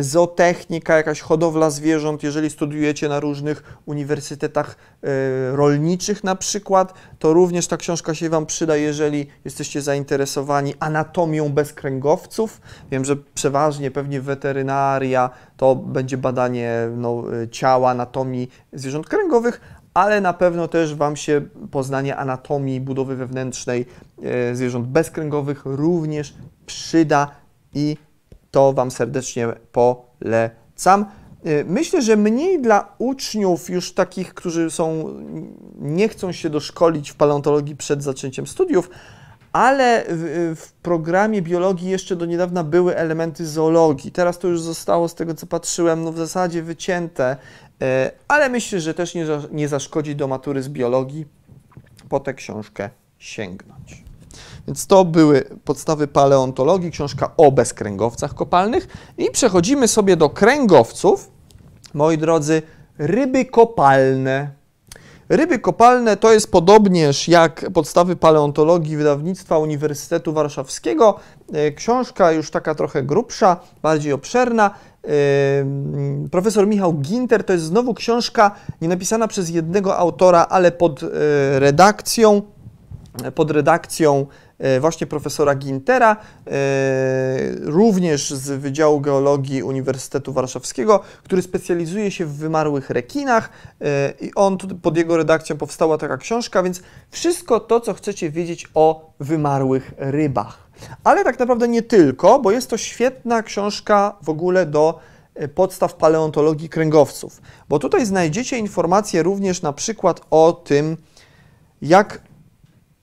zootechnika, jakaś hodowla zwierząt, jeżeli studiujecie na różnych uniwersytetach y, rolniczych na przykład, to również ta książka się Wam przyda, jeżeli jesteście zainteresowani anatomią bezkręgowców. Wiem, że przeważnie pewnie weterynaria to będzie badanie no, y, ciała, anatomii zwierząt kręgowych, ale na pewno też Wam się poznanie anatomii budowy wewnętrznej e, zwierząt bezkręgowych również przyda i to Wam serdecznie polecam. E, myślę, że mniej dla uczniów już takich, którzy są, nie chcą się doszkolić w paleontologii przed zaczęciem studiów, ale w, w, programie biologii jeszcze do niedawna były elementy zoologii. Teraz to już zostało, z tego co patrzyłem, no w zasadzie wycięte, e, ale myślę, że też nie, nie zaszkodzi do matury z biologii po tę książkę sięgnąć. Więc to były podstawy paleontologii, książka o bezkręgowcach kopalnych. I przechodzimy sobie do kręgowców. Moi drodzy, ryby kopalne. Ryby kopalne to jest podobnież jak podstawy paleontologii wydawnictwa Uniwersytetu Warszawskiego. E, książka już taka trochę grubsza, bardziej obszerna. E, profesor Michał Ginter to jest znowu książka nie napisana przez jednego autora, ale pod e, redakcją, pod redakcją właśnie profesora Gintera, e, również z Wydziału Geologii Uniwersytetu Warszawskiego, który specjalizuje się w wymarłych rekinach e, i on, pod jego redakcją powstała taka książka, więc wszystko to, co chcecie wiedzieć o wymarłych rybach. Ale tak naprawdę nie tylko, bo jest to świetna książka w ogóle do podstaw paleontologii kręgowców, bo tutaj znajdziecie informacje również na przykład o tym, jak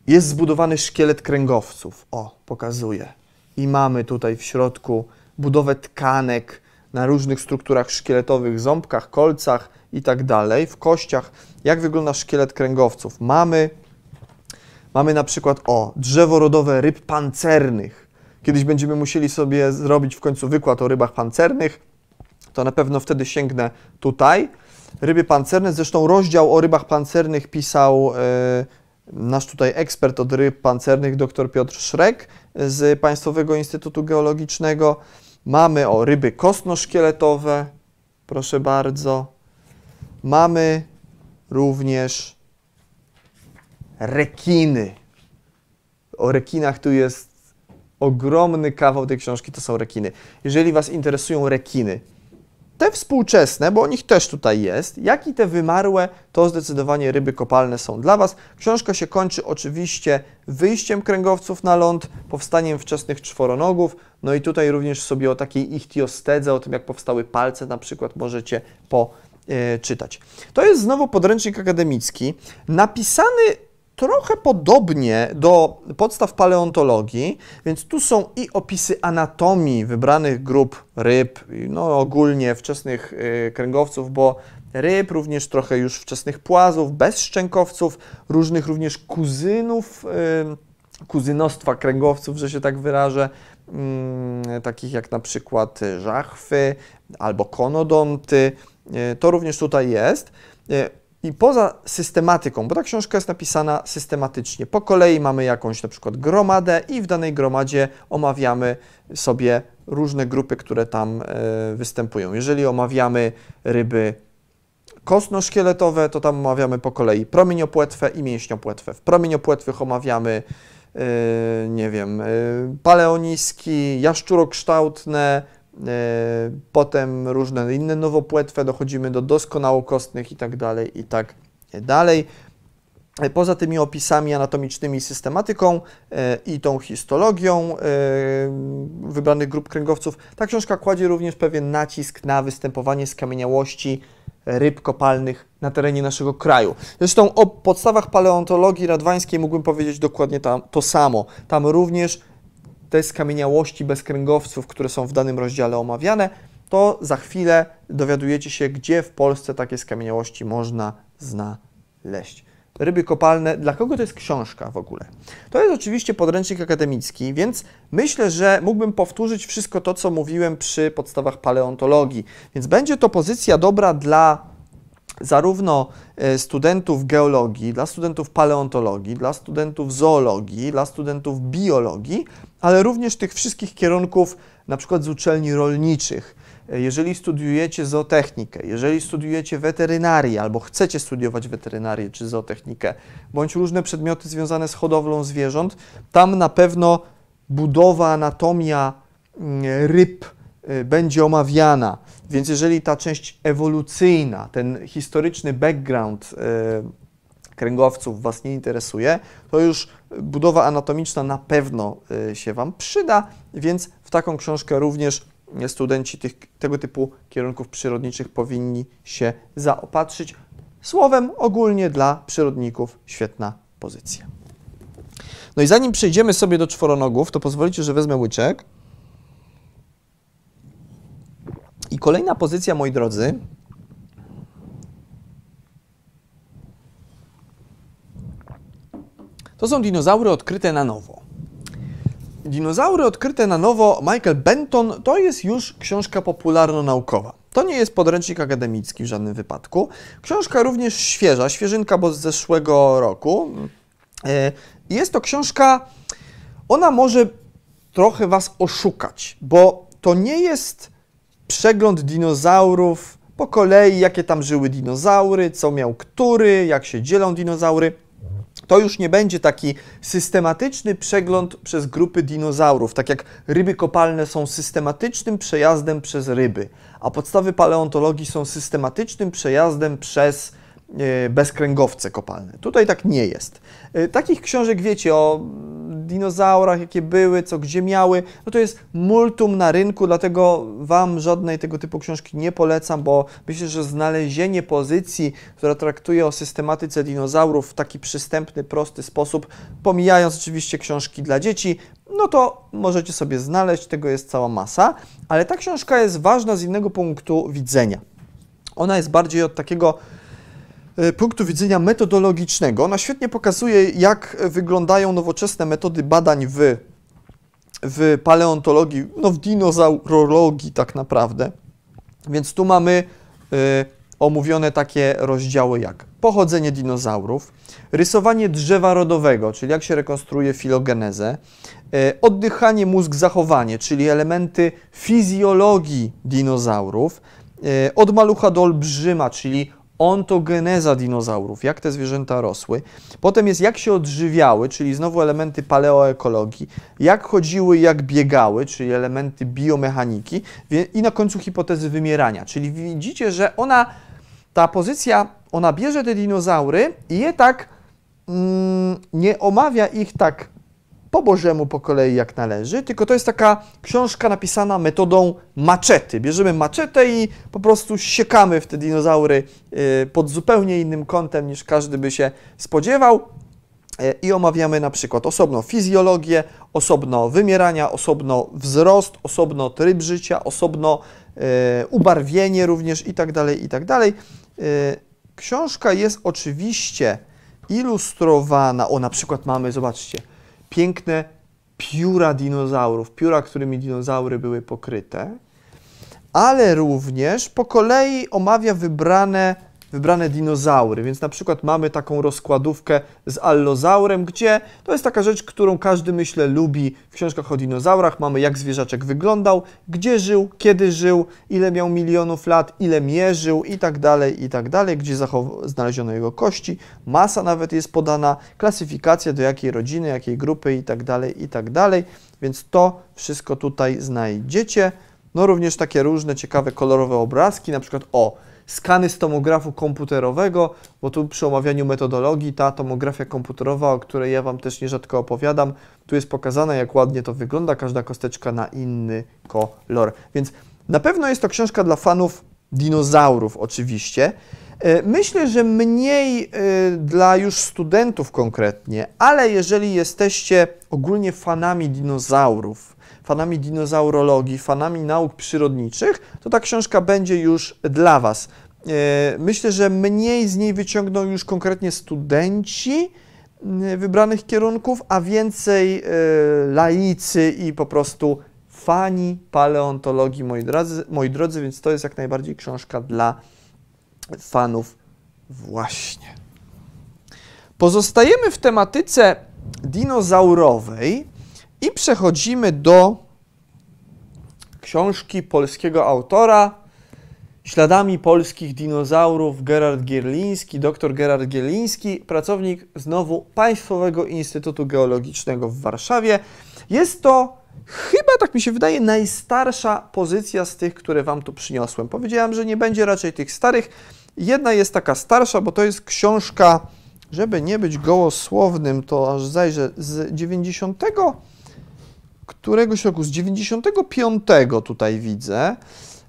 jest zbudowany szkielet kręgowców. O, pokazuję. I mamy tutaj w środku budowę tkanek na różnych strukturach szkieletowych, ząbkach, kolcach i tak dalej, w kościach. Jak wygląda szkielet kręgowców? Mamy, mamy na przykład, o, drzewo rodowe ryb pancernych. Kiedyś będziemy musieli sobie zrobić w końcu wykład o rybach pancernych, to na pewno wtedy sięgnę tutaj. Ryby pancerne, zresztą rozdział o rybach pancernych pisał... Yy, nasz tutaj ekspert od ryb pancernych, dr Piotr Szrek z Państwowego Instytutu Geologicznego. Mamy o ryby kostnoszkieletowe, proszę bardzo. Mamy również rekiny. O rekinach tu jest ogromny kawał tej książki, to są rekiny. Jeżeli Was interesują rekiny, te współczesne, bo o nich też tutaj jest, jak i te wymarłe, to zdecydowanie ryby kopalne są dla Was. Książka się kończy oczywiście wyjściem kręgowców na ląd, powstaniem wczesnych czworonogów, no i tutaj również sobie o takiej ichtiostedze, o tym jak powstały palce na przykład możecie poczytać. To jest znowu podręcznik akademicki, napisany trochę podobnie do podstaw paleontologii, więc tu są i opisy anatomii wybranych grup ryb, no ogólnie wczesnych y, kręgowców, bo ryb, również trochę już wczesnych płazów, bezszczękowców, różnych również kuzynów, y, kuzynostwa kręgowców, że się tak wyrażę, mm, takich jak na przykład żachwy albo konodonty, y, to również tutaj jest. I poza systematyką, bo ta książka jest napisana systematycznie, po kolei mamy jakąś na przykład gromadę i w danej gromadzie omawiamy sobie różne grupy, które tam e, występują. Jeżeli omawiamy ryby kostno-szkieletowe, to tam omawiamy po kolei promieniopłetwe i mięśniopłetwe. W promieniopłetwych omawiamy, e, nie wiem, e, paleoniski, jaszczurokształtne, potem różne inne nowopłetwe, dochodzimy do doskonałokostnych i tak dalej, i tak dalej. E, poza tymi opisami anatomicznymi, systematyką e, i tą histologią wybranych grup kręgowców, ta książka kładzie również pewien nacisk na występowanie skamieniałości ryb kopalnych na terenie naszego kraju. Zresztą o podstawach paleontologii radwańskiej mógłbym powiedzieć dokładnie tam, to samo. Tam również te skamieniałości bezkręgowców, które są w danym rozdziale omawiane, to za chwilę dowiadujecie się, gdzie w Polsce takie skamieniałości można znaleźć. Ryby kopalne, dla kogo to jest książka w ogóle? To jest oczywiście podręcznik akademicki, więc myślę, że mógłbym powtórzyć wszystko to, co mówiłem przy podstawach paleontologii. Więc będzie to pozycja dobra dla zarówno e, studentów geologii, dla studentów paleontologii, dla studentów zoologii, dla studentów biologii, ale również tych wszystkich kierunków, na przykład z uczelni rolniczych. Jeżeli studiujecie zootechnikę, jeżeli studiujecie weterynarię albo chcecie studiować weterynarię czy zootechnikę, bądź różne przedmioty związane z hodowlą zwierząt, tam na pewno budowa, anatomia mm, ryb będzie omawiana. Więc jeżeli ta część ewolucyjna, ten historyczny background y, kręgowców Was nie interesuje, to już budowa anatomiczna na pewno y, się Wam przyda, więc w taką książkę również studenci tych, tego typu kierunków przyrodniczych powinni się zaopatrzyć. Słowem, ogólnie dla przyrodników świetna pozycja. No i zanim przejdziemy sobie do czworonogów, to pozwolicie, że wezmę łyczek. I kolejna pozycja, moi drodzy, to są dinozaury odkryte na nowo. Dinozaury odkryte na nowo Michael Benton to jest już książka popularno-naukowa. To nie jest podręcznik akademicki w żadnym wypadku. Książka również świeża, świeżynka, bo z zeszłego roku. E, jest to książka, ona może trochę Was oszukać, bo to nie jest przegląd dinozaurów po kolei, jakie tam żyły dinozaury, co miał który, jak się dzielą dinozaury. To już nie będzie taki systematyczny przegląd przez grupy dinozaurów, tak jak ryby kopalne są systematycznym przejazdem przez ryby, a podstawy paleontologii są systematycznym przejazdem przez bezkręgowce kopalne. Tutaj tak nie jest. E, takich książek, wiecie, o dinozaurach, jakie były, co gdzie miały, no to jest multum na rynku, dlatego Wam żadnej tego typu książki nie polecam, bo myślę, że znalezienie pozycji, która traktuje o systematyce dinozaurów w taki przystępny, prosty sposób, pomijając oczywiście książki dla dzieci, no to możecie sobie znaleźć, tego jest cała masa, ale ta książka jest ważna z innego punktu widzenia. Ona jest bardziej od takiego E, punktu widzenia metodologicznego. Ona świetnie pokazuje, jak wyglądają nowoczesne metody badań w, w paleontologii, no w dinozaurologii tak naprawdę. Więc tu mamy y, omówione takie rozdziały jak pochodzenie dinozaurów, rysowanie drzewa rodowego, czyli jak się rekonstruuje filogenezę, y, oddychanie, mózg, zachowanie, czyli elementy fizjologii dinozaurów, od malucha do olbrzyma, czyli ontogeneza dinozaurów, jak te zwierzęta rosły. Potem jest jak się odżywiały, czyli znowu elementy paleoekologii, jak chodziły, jak biegały, czyli elementy biomechaniki i na końcu hipotezy wymierania. Czyli widzicie, że ona, ta pozycja, ona bierze te dinozaury i je tak, mm, nie omawia ich tak po Bożemu po kolei jak należy, tylko to jest taka książka napisana metodą maczety. Bierzemy maczetę i po prostu siekamy w te dinozaury y, pod zupełnie innym kątem niż każdy by się spodziewał y, i omawiamy na przykład osobno fizjologię, osobno wymierania, osobno wzrost, osobno tryb życia, osobno y, ubarwienie również i tak dalej, i tak dalej. Książka jest oczywiście ilustrowana, o na przykład mamy, zobaczcie, piękne pióra dinozaurów, pióra, którymi dinozaury były pokryte, ale również po kolei omawia wybrane wybrane dinozaury, więc na przykład mamy taką rozkładówkę z allozaurem, gdzie to jest taka rzecz, którą każdy, myślę, lubi w książkach o dinozaurach. Mamy jak zwierzaczek wyglądał, gdzie żył, kiedy żył, ile miał milionów lat, ile mierzył i tak dalej, i tak dalej, gdzie znaleziono jego kości, masa nawet jest podana, klasyfikacja do jakiej rodziny, jakiej grupy i tak dalej, i tak dalej, więc to wszystko tutaj znajdziecie. No również takie różne ciekawe kolorowe obrazki, na przykład o, skany z tomografu komputerowego, bo tu przy omawianiu metodologii ta tomografia komputerowa, o której ja Wam też nierzadko opowiadam, tu jest pokazane, jak ładnie to wygląda, każda kosteczka na inny kolor. Więc na pewno jest to książka dla fanów dinozaurów, oczywiście. E, myślę, że mniej e, dla już studentów konkretnie, ale jeżeli jesteście ogólnie fanami dinozaurów, fanami dinozaurologii, fanami nauk przyrodniczych, to ta książka będzie już dla Was. E, myślę, że mniej z niej wyciągną już konkretnie studenci e, wybranych kierunków, a więcej e, laicy i po prostu fani paleontologii, moi drodzy, moi drodzy, więc to jest jak najbardziej książka dla fanów właśnie. Pozostajemy w tematyce dinozaurowej I przechodzimy do książki polskiego autora Śladami polskich dinozaurów Gerard Gierliński, dr Gerard Gierliński, pracownik znowu Państwowego Instytutu Geologicznego w Warszawie. Jest to chyba, tak mi się wydaje, najstarsza pozycja z tych, które Wam tu przyniosłem. Powiedziałem, że nie będzie raczej tych starych. Jedna jest taka starsza, bo to jest książka, żeby nie być gołosłownym, to aż zajrzę, z 90 któregoś roku, z 95 tutaj widzę.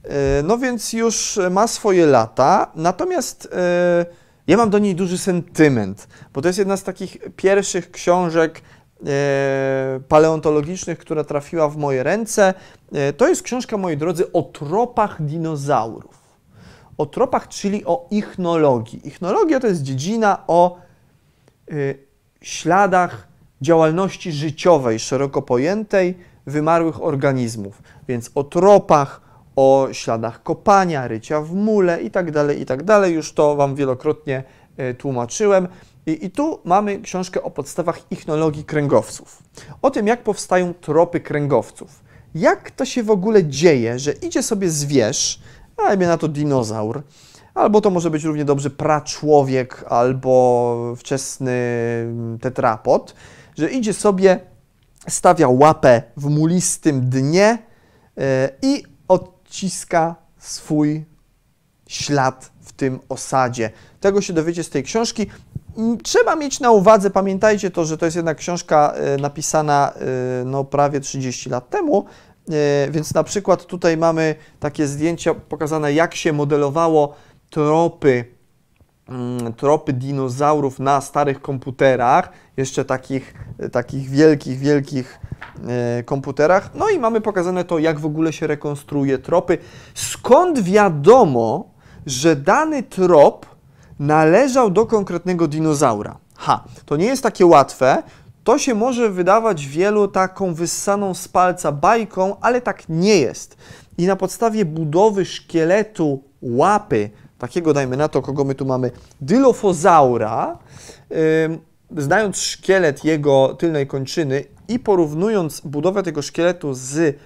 E, no więc już ma swoje lata, natomiast e, ja mam do niej duży sentyment, bo to jest jedna z takich pierwszych książek e, paleontologicznych, która trafiła w moje ręce. To jest książka, moi drodzy, o tropach dinozaurów. O tropach, czyli o ichnologii. Ichnologia to jest dziedzina o śladach działalności życiowej, szeroko pojętej, wymarłych organizmów. Więc o tropach, o śladach kopania, rycia w mule itd., tak itd. Tak Już to Wam wielokrotnie e, tłumaczyłem. I, I, tu mamy książkę o podstawach ichnologii kręgowców. O tym, jak powstają tropy kręgowców. Jak to się w ogóle dzieje, że idzie sobie zwierz, a na to dinozaur, albo to może być równie dobrze praczłowiek, albo wczesny mm, tetrapod, że idzie sobie, stawia łapę w mulistym dnie yy, i odciska swój ślad w tym osadzie. Tego się dowiecie z tej książki. Mm, trzeba mieć na uwadze, pamiętajcie to, że to jest jednak książka e, napisana e, no, prawie 30 lat temu, e, więc na przykład tutaj mamy takie zdjęcia pokazane, jak się modelowało tropy, tropy dinozaurów na starych komputerach, jeszcze takich, takich wielkich, wielkich E, komputerach. No i mamy pokazane to, jak w ogóle się rekonstruuje tropy. Skąd wiadomo, że dany trop należał do konkretnego dinozaura? Ha, to nie jest takie łatwe. To się może wydawać wielu taką wyssaną z palca bajką, ale tak nie jest. I na podstawie budowy szkieletu łapy, takiego dajmy na to, kogo my tu mamy, dylofozaura, znając szkielet jego tylnej kończyny i porównując budowę tego szkieletu z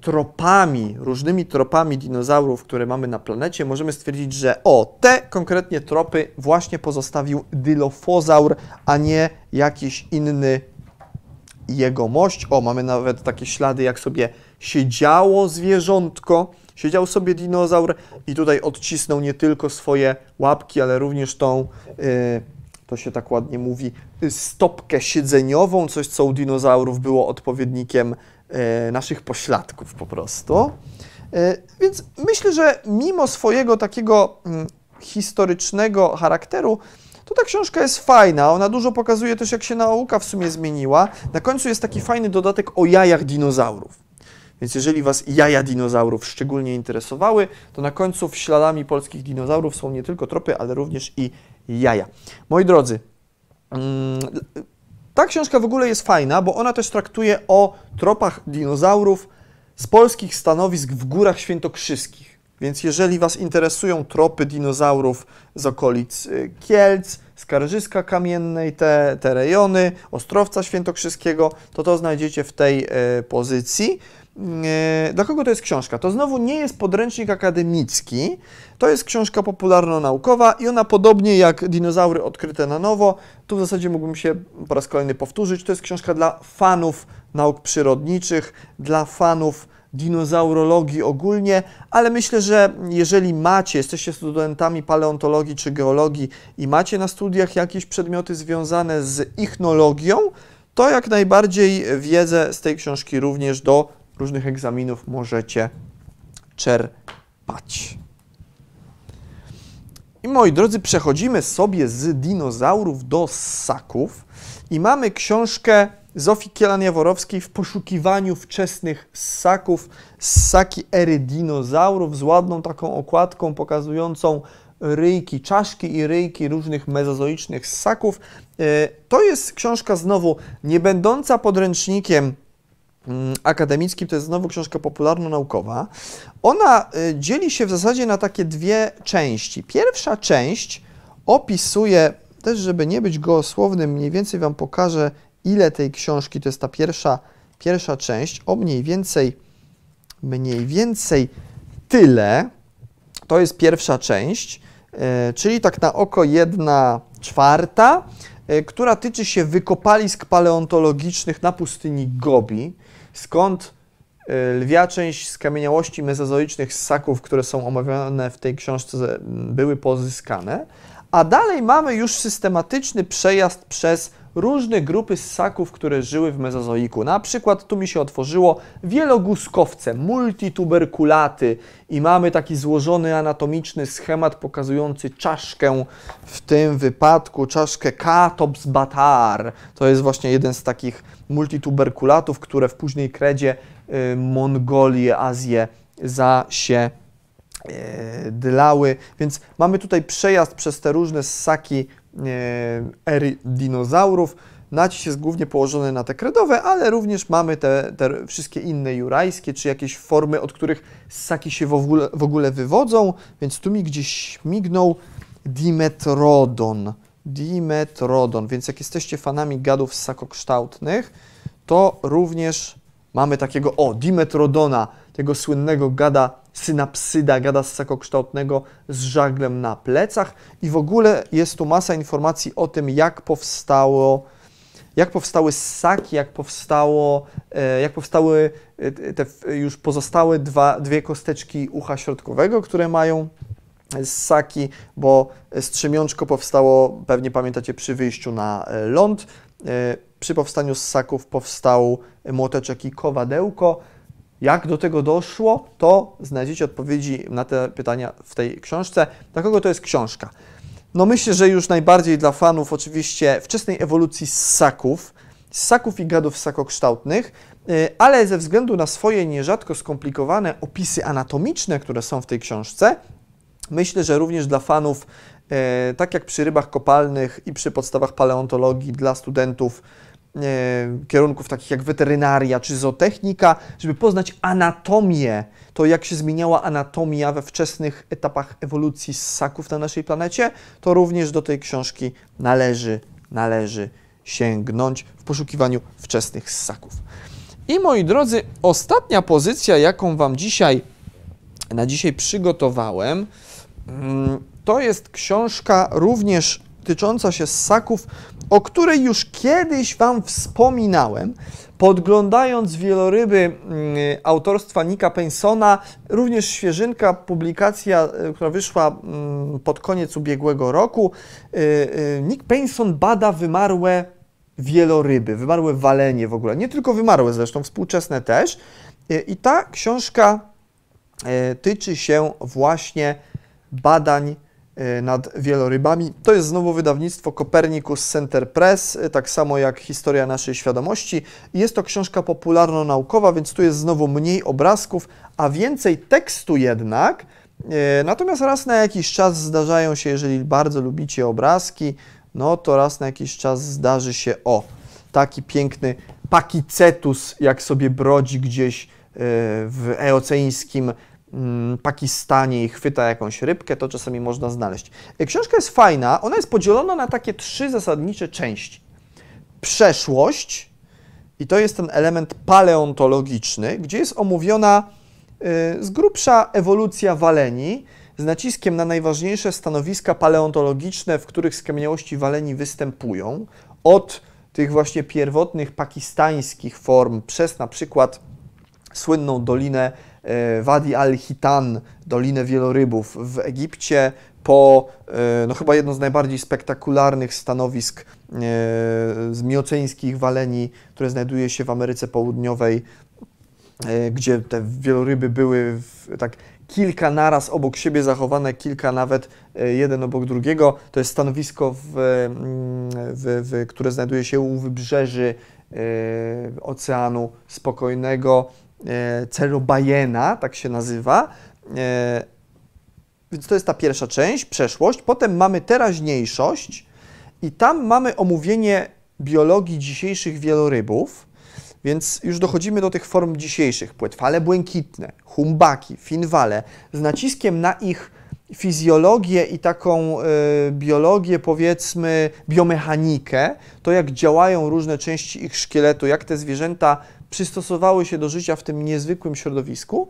tropami, różnymi tropami dinozaurów, które mamy na planecie, możemy stwierdzić, że o, te konkretnie tropy właśnie pozostawił dylofozaur, a nie jakiś inny jegomość. O, mamy nawet takie ślady, jak sobie siedziało zwierzątko, siedział sobie dinozaur i tutaj odcisnął nie tylko swoje łapki, ale również tą... Yy, to się tak ładnie mówi, stopkę siedzeniową, coś co u dinozaurów było odpowiednikiem e, naszych pośladków po prostu. E, więc myślę, że mimo swojego takiego mm, historycznego charakteru, to ta książka jest fajna. Ona dużo pokazuje też, jak się nauka w sumie zmieniła. Na końcu jest taki fajny dodatek o jajach dinozaurów. Więc jeżeli Was jaja dinozaurów szczególnie interesowały, to na końcu śladami polskich dinozaurów są nie tylko tropy, ale również i jaja. Moi drodzy, mm, ta książka w ogóle jest fajna, bo ona też traktuje o tropach dinozaurów z polskich stanowisk w Górach Świętokrzyskich. Więc jeżeli Was interesują tropy dinozaurów z okolic y, Kielc, Skarżyska Kamiennej, te, te rejony, Ostrowca Świętokrzyskiego, to to znajdziecie w tej y, pozycji. E, dla kogo to jest książka? To znowu nie jest podręcznik akademicki, to jest książka popularno-naukowa i ona podobnie jak Dinozaury odkryte na nowo, tu w zasadzie mógłbym się po raz kolejny powtórzyć, to jest książka dla fanów nauk przyrodniczych, dla fanów dinozaurologii ogólnie, ale myślę, że jeżeli macie, jesteście studentami paleontologii czy geologii i macie na studiach jakieś przedmioty związane z ichnologią, to jak najbardziej wiedzę z tej książki również do różnych egzaminów możecie czerpać. I moi drodzy, przechodzimy sobie z dinozaurów do ssaków i mamy książkę Zofii Kielan-Jaworowskiej w poszukiwaniu wczesnych ssaków, ssaki ery dinozaurów z ładną taką okładką pokazującą ryjki, czaszki i ryjki różnych mezozoicznych ssaków. E, to jest książka znowu nie będąca podręcznikiem akademickim, to jest znowu książka popularno-naukowa. Ona y, dzieli się w zasadzie na takie dwie części. Pierwsza część opisuje, też żeby nie być gołosłownym, mniej więcej Wam pokażę, ile tej książki, to jest ta pierwsza pierwsza część o mniej więcej, mniej więcej tyle. To jest pierwsza część, e, czyli tak na oko jedna czwarta, e, która tyczy się wykopalisk paleontologicznych na pustyni Gobi, skąd e, lwia część skamieniałości mezozoicznych ssaków, które są omawiane w tej książce, były pozyskane. A dalej mamy już systematyczny przejazd przez różne grupy ssaków, które żyły w mezozoiku. Na przykład tu mi się otworzyło wieloguskowce, multituberkulaty i mamy taki złożony anatomiczny schemat pokazujący czaszkę, w tym wypadku czaszkę Catops batar. To jest właśnie jeden z takich multituberkulatów, które w późnej kredzie y, Mongolię, Azję za się y, dlały. Więc mamy tutaj przejazd przez te różne ssaki ery dinozaurów. Nacisk jest głównie położony na te kredowe, ale również mamy te, te wszystkie inne jurajskie, czy jakieś formy, od których ssaki się w ogóle, w ogóle wywodzą, więc tu mi gdzieś mignął Dimetrodon. Dimetrodon, więc jak jesteście fanami gadów ssakokształtnych, to również mamy takiego, o, Dimetrodona, tego słynnego gada synapsyda, gada ssakokształtnego z żaglem na plecach i w ogóle jest tu masa informacji o tym, jak powstało jak powstały ssaki, jak, powstało, e, jak powstały e, te już pozostałe dwa, dwie kosteczki ucha środkowego, które mają ssaki, bo strzemiączko powstało, pewnie pamiętacie, przy wyjściu na e, ląd. Przy powstaniu ssaków powstał młoteczek i kowadełko. Jak do tego doszło, to znajdziecie odpowiedzi na te pytania w tej książce. Dla kogo to jest książka? No myślę, że już najbardziej dla fanów oczywiście wczesnej ewolucji ssaków, ssaków i gadów ssakokształtnych, y, ale ze względu na swoje nierzadko skomplikowane opisy anatomiczne, które są w tej książce, myślę, że również dla fanów, y, tak jak przy rybach kopalnych i przy podstawach paleontologii dla studentów kierunków takich jak weterynaria czy zootechnika, żeby poznać anatomię, to jak się zmieniała anatomia we wczesnych etapach ewolucji ssaków na naszej planecie, to również do tej książki należy, należy sięgnąć w poszukiwaniu wczesnych ssaków. I moi drodzy, ostatnia pozycja, jaką Wam dzisiaj na dzisiaj przygotowałem, mm, to jest książka również tycząca się ssaków, o której już kiedyś Wam wspominałem, podglądając wieloryby mm, autorstwa Nika Pensona, również świeżynka, publikacja, y, która wyszła mm, pod koniec ubiegłego roku. Y, y, Nick Penson bada wymarłe wieloryby, wymarłe walenie w ogóle, nie tylko wymarłe zresztą, współczesne też. I ta książka tyczy się właśnie badań E, nad wielorybami. To jest znowu wydawnictwo Copernicus Center Press, e, tak samo jak Historia naszej świadomości. Jest to książka popularno-naukowa, więc tu jest znowu mniej obrazków, a więcej tekstu jednak. E, natomiast raz na jakiś czas zdarzają się, jeżeli bardzo lubicie obrazki, no to raz na jakiś czas zdarzy się, o, taki piękny pakicetus, jak sobie brodzi gdzieś w eoceńskim Pakistanie i chwyta jakąś rybkę, to czasami można znaleźć. E, książka jest fajna, ona jest podzielona na takie trzy zasadnicze części. Przeszłość, i to jest ten element paleontologiczny, gdzie jest omówiona y, z grubsza ewolucja waleni, z naciskiem na najważniejsze stanowiska paleontologiczne, w których skamieniałości waleni występują, od tych właśnie pierwotnych pakistańskich form, przez na przykład słynną dolinę Wadi al-Hitan, Dolinę Wielorybów w Egipcie, po e, no chyba jedno z najbardziej spektakularnych stanowisk e, z mioceńskich waleni, które znajduje się w Ameryce Południowej, gdzie te wieloryby były w, tak kilka naraz obok siebie zachowane, kilka nawet jeden obok drugiego. To jest stanowisko, w, w, w które znajduje się u wybrzeży Oceanu Spokojnego. E, Cerobajena, tak się nazywa. E, więc to jest ta pierwsza część, przeszłość. Potem mamy teraźniejszość i tam mamy omówienie biologii dzisiejszych wielorybów, więc już dochodzimy do tych form dzisiejszych. Płetwale błękitne, humbaki, finwale, z naciskiem na ich fizjologię i taką y, biologię, powiedzmy, biomechanikę, to jak działają różne części ich szkieletu, jak te zwierzęta przystosowały się do życia w tym niezwykłym środowisku.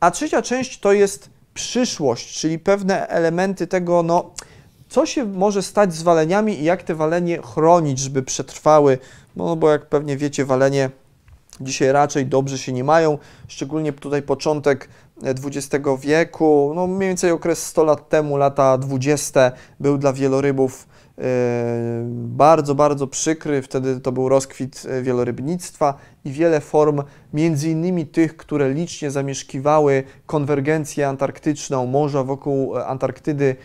A trzecia część to jest przyszłość, czyli pewne elementy tego, no, co się może stać z waleniami i jak te walenie chronić, żeby przetrwały, no bo jak pewnie wiecie, walenie dzisiaj raczej dobrze się nie mają, szczególnie tutaj początek XX wieku, no mniej więcej okres 100 lat temu, lata 20 był dla wielorybów e, bardzo, bardzo przykry. Wtedy to był rozkwit e, wielorybnictwa i wiele form, między innymi tych, które licznie zamieszkiwały konwergencję antarktyczną, morza wokół e, Antarktydy,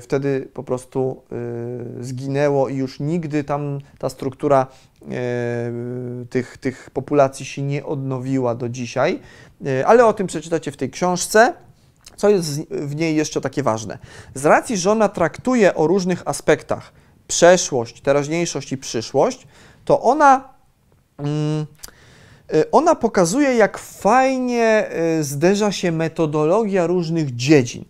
wtedy po prostu zginęło i już nigdy tam ta struktura tych, tych populacji się nie odnowiła do dzisiaj. E, ale o tym przeczytacie w tej książce. Co jest w niej jeszcze takie ważne? Z racji, że ona traktuje o różnych aspektach przeszłość, teraźniejszość i przyszłość, to ona, mm, e, ona pokazuje, jak fajnie e, zderza się metodologia różnych dziedzin.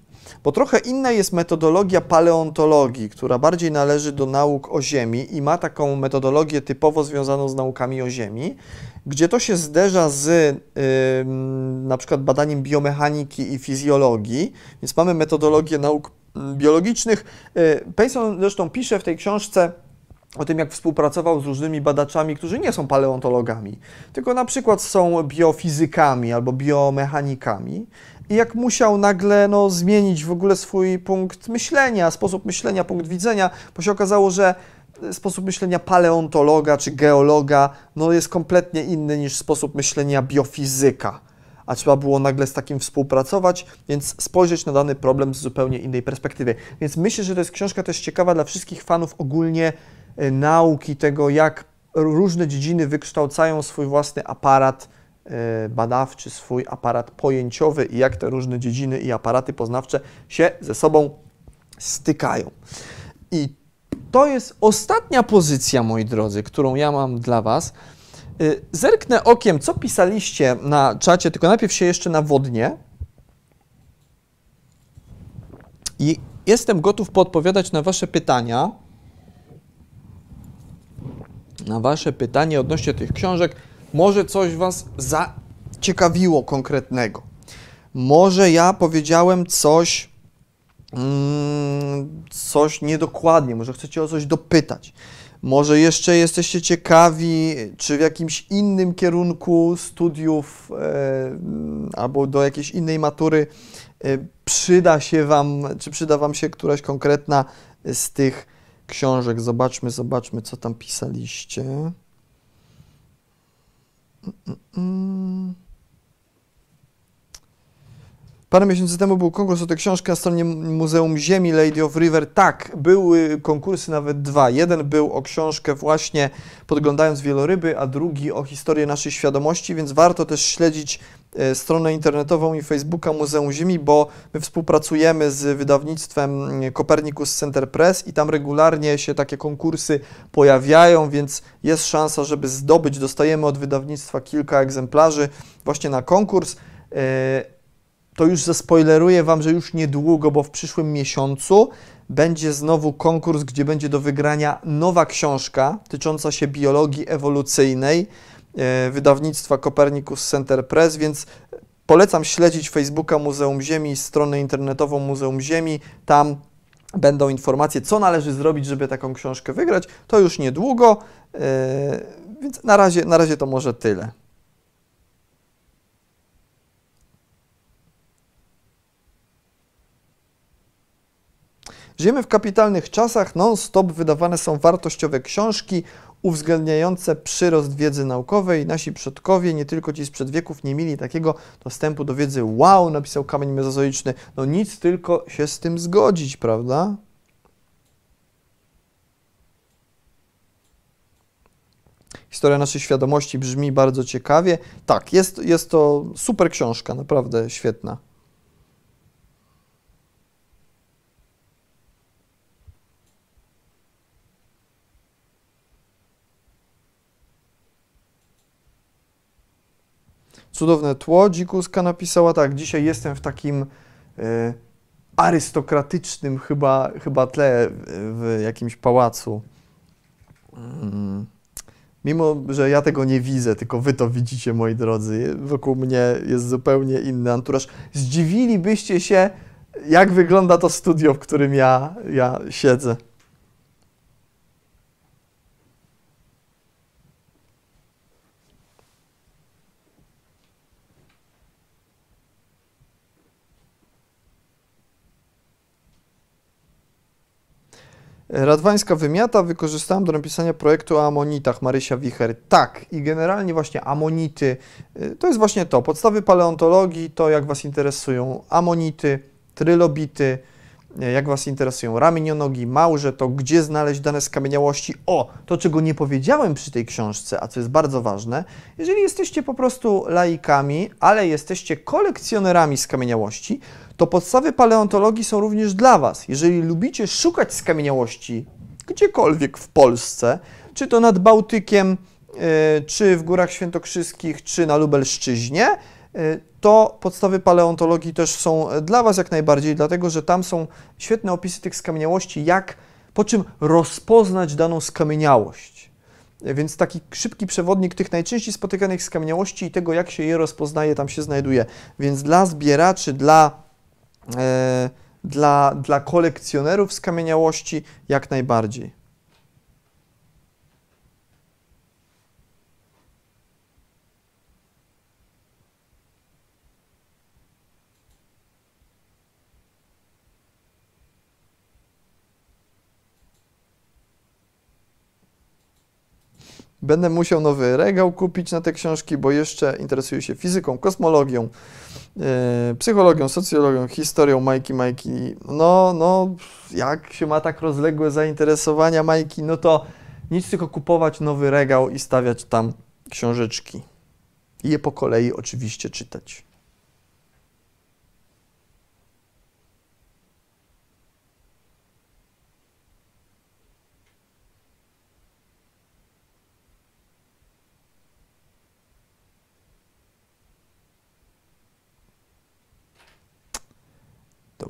Bo trochę inna jest metodologia paleontologii, która bardziej należy do nauk o Ziemi i ma taką metodologię typowo związaną z naukami o Ziemi, gdzie to się zderza z na przykład badaniem biomechaniki i fizjologii, więc mamy metodologię nauk biologicznych. Y, Payson zresztą pisze w tej książce o tym, jak współpracował z różnymi badaczami, którzy nie są paleontologami, tylko na przykład są biofizykami albo biomechanikami i jak musiał nagle no, zmienić w ogóle swój punkt myślenia, sposób myślenia, punkt widzenia, bo się okazało, że sposób myślenia paleontologa czy geologa no, jest kompletnie inny niż sposób myślenia biofizyka. A trzeba było nagle z takim współpracować, więc spojrzeć na dany problem z zupełnie innej perspektywy. Więc myślę, że to jest książka też ciekawa dla wszystkich fanów ogólnie e, nauki, tego jak różne dziedziny wykształcają swój własny aparat e, badawczy, swój aparat pojęciowy i jak te różne dziedziny i aparaty poznawcze się ze sobą stykają. I to jest ostatnia pozycja, moi drodzy, którą ja mam dla Was. Y, zerknę okiem, co pisaliście na czacie, tylko najpierw się jeszcze nawodnię. I jestem gotów podpowiadać na Wasze pytania. Na Wasze pytanie odnośnie tych książek. Może coś Was zaciekawiło konkretnego. Może ja powiedziałem coś Mm, coś niedokładnie, może chcecie o coś dopytać. Może jeszcze jesteście ciekawi, czy w jakimś innym kierunku studiów e, albo do jakiejś innej matury e, przyda się Wam, czy przyda Wam się któraś konkretna z tych książek. Zobaczmy, zobaczmy, co tam pisaliście. Parę miesięcy temu był konkurs o tę książkę na stronie Muzeum Ziemi Lady of River. Tak, były konkursy nawet dwa. Jeden był o książkę właśnie Podglądając wieloryby, a drugi o historię naszej świadomości, więc warto też śledzić stronę internetową i Facebooka Muzeum Ziemi, bo my współpracujemy z wydawnictwem Copernicus Center Press i tam regularnie się takie konkursy pojawiają, więc jest szansa, żeby zdobyć. Dostajemy od wydawnictwa kilka egzemplarzy właśnie na konkurs. E, to już zaspoileruję Wam, że już niedługo, bo w przyszłym miesiącu będzie znowu konkurs, gdzie będzie do wygrania nowa książka tycząca się biologii ewolucyjnej e, wydawnictwa Copernicus Center Press, więc polecam śledzić Facebooka Muzeum Ziemi, stronę internetową Muzeum Ziemi. Tam będą informacje, co należy zrobić, żeby taką książkę wygrać. To już niedługo, e, więc na razie, na razie to może tyle. Żyjemy w kapitalnych czasach, non-stop wydawane są wartościowe książki uwzględniające przyrost wiedzy naukowej. Nasi przodkowie, nie tylko ci sprzed wieków, nie mieli takiego dostępu do wiedzy. Wow, napisał kamień mezozoiczny. No nic, tylko się z tym zgodzić, prawda? Historia naszej świadomości brzmi bardzo ciekawie. Tak, jest, jest to super książka, naprawdę świetna. Cudowne tło. Dzikuska napisała tak, dzisiaj jestem w takim e, arystokratycznym chyba, chyba tle w jakimś pałacu. Mm. Mimo, że ja tego nie widzę, tylko wy to widzicie, moi drodzy. Wokół mnie jest zupełnie inny anturaż. Zdziwilibyście się, jak wygląda to studio, w którym ja, ja siedzę. Radwańska wymiata wykorzystałem do napisania projektu o amonitach Marysia Wicher. Tak, i generalnie właśnie amonity y, to jest właśnie to. Podstawy paleontologii to jak Was interesują amonity, trylobity, y, jak Was interesują ramienionogi, małże, to gdzie znaleźć dane skamieniałości. O, to czego nie powiedziałem przy tej książce, a co jest bardzo ważne, jeżeli jesteście po prostu laikami, ale jesteście kolekcjonerami skamieniałości, to podstawy paleontologii są również dla Was. Jeżeli lubicie szukać skamieniałości gdziekolwiek w Polsce, czy to nad Bałtykiem, e, czy w Górach Świętokrzyskich, czy na Lubelszczyźnie, e, to podstawy paleontologii też są dla Was jak najbardziej, dlatego że tam są świetne opisy tych skamieniałości, jak, po czym rozpoznać daną skamieniałość. E, więc taki szybki przewodnik tych najczęściej spotykanych skamieniałości i tego, jak się je rozpoznaje, tam się znajduje. Więc dla zbieraczy, dla dla, dla kolekcjonerów skamieniałości jak najbardziej. Będę musiał nowy regał kupić na te książki, bo jeszcze interesuję się fizyką, kosmologią, yy, psychologią, socjologią, historią Majki Majki. No, no, jak się ma tak rozległe zainteresowania Majki, no to nic tylko kupować nowy regał i stawiać tam książeczki. I je po kolei oczywiście czytać.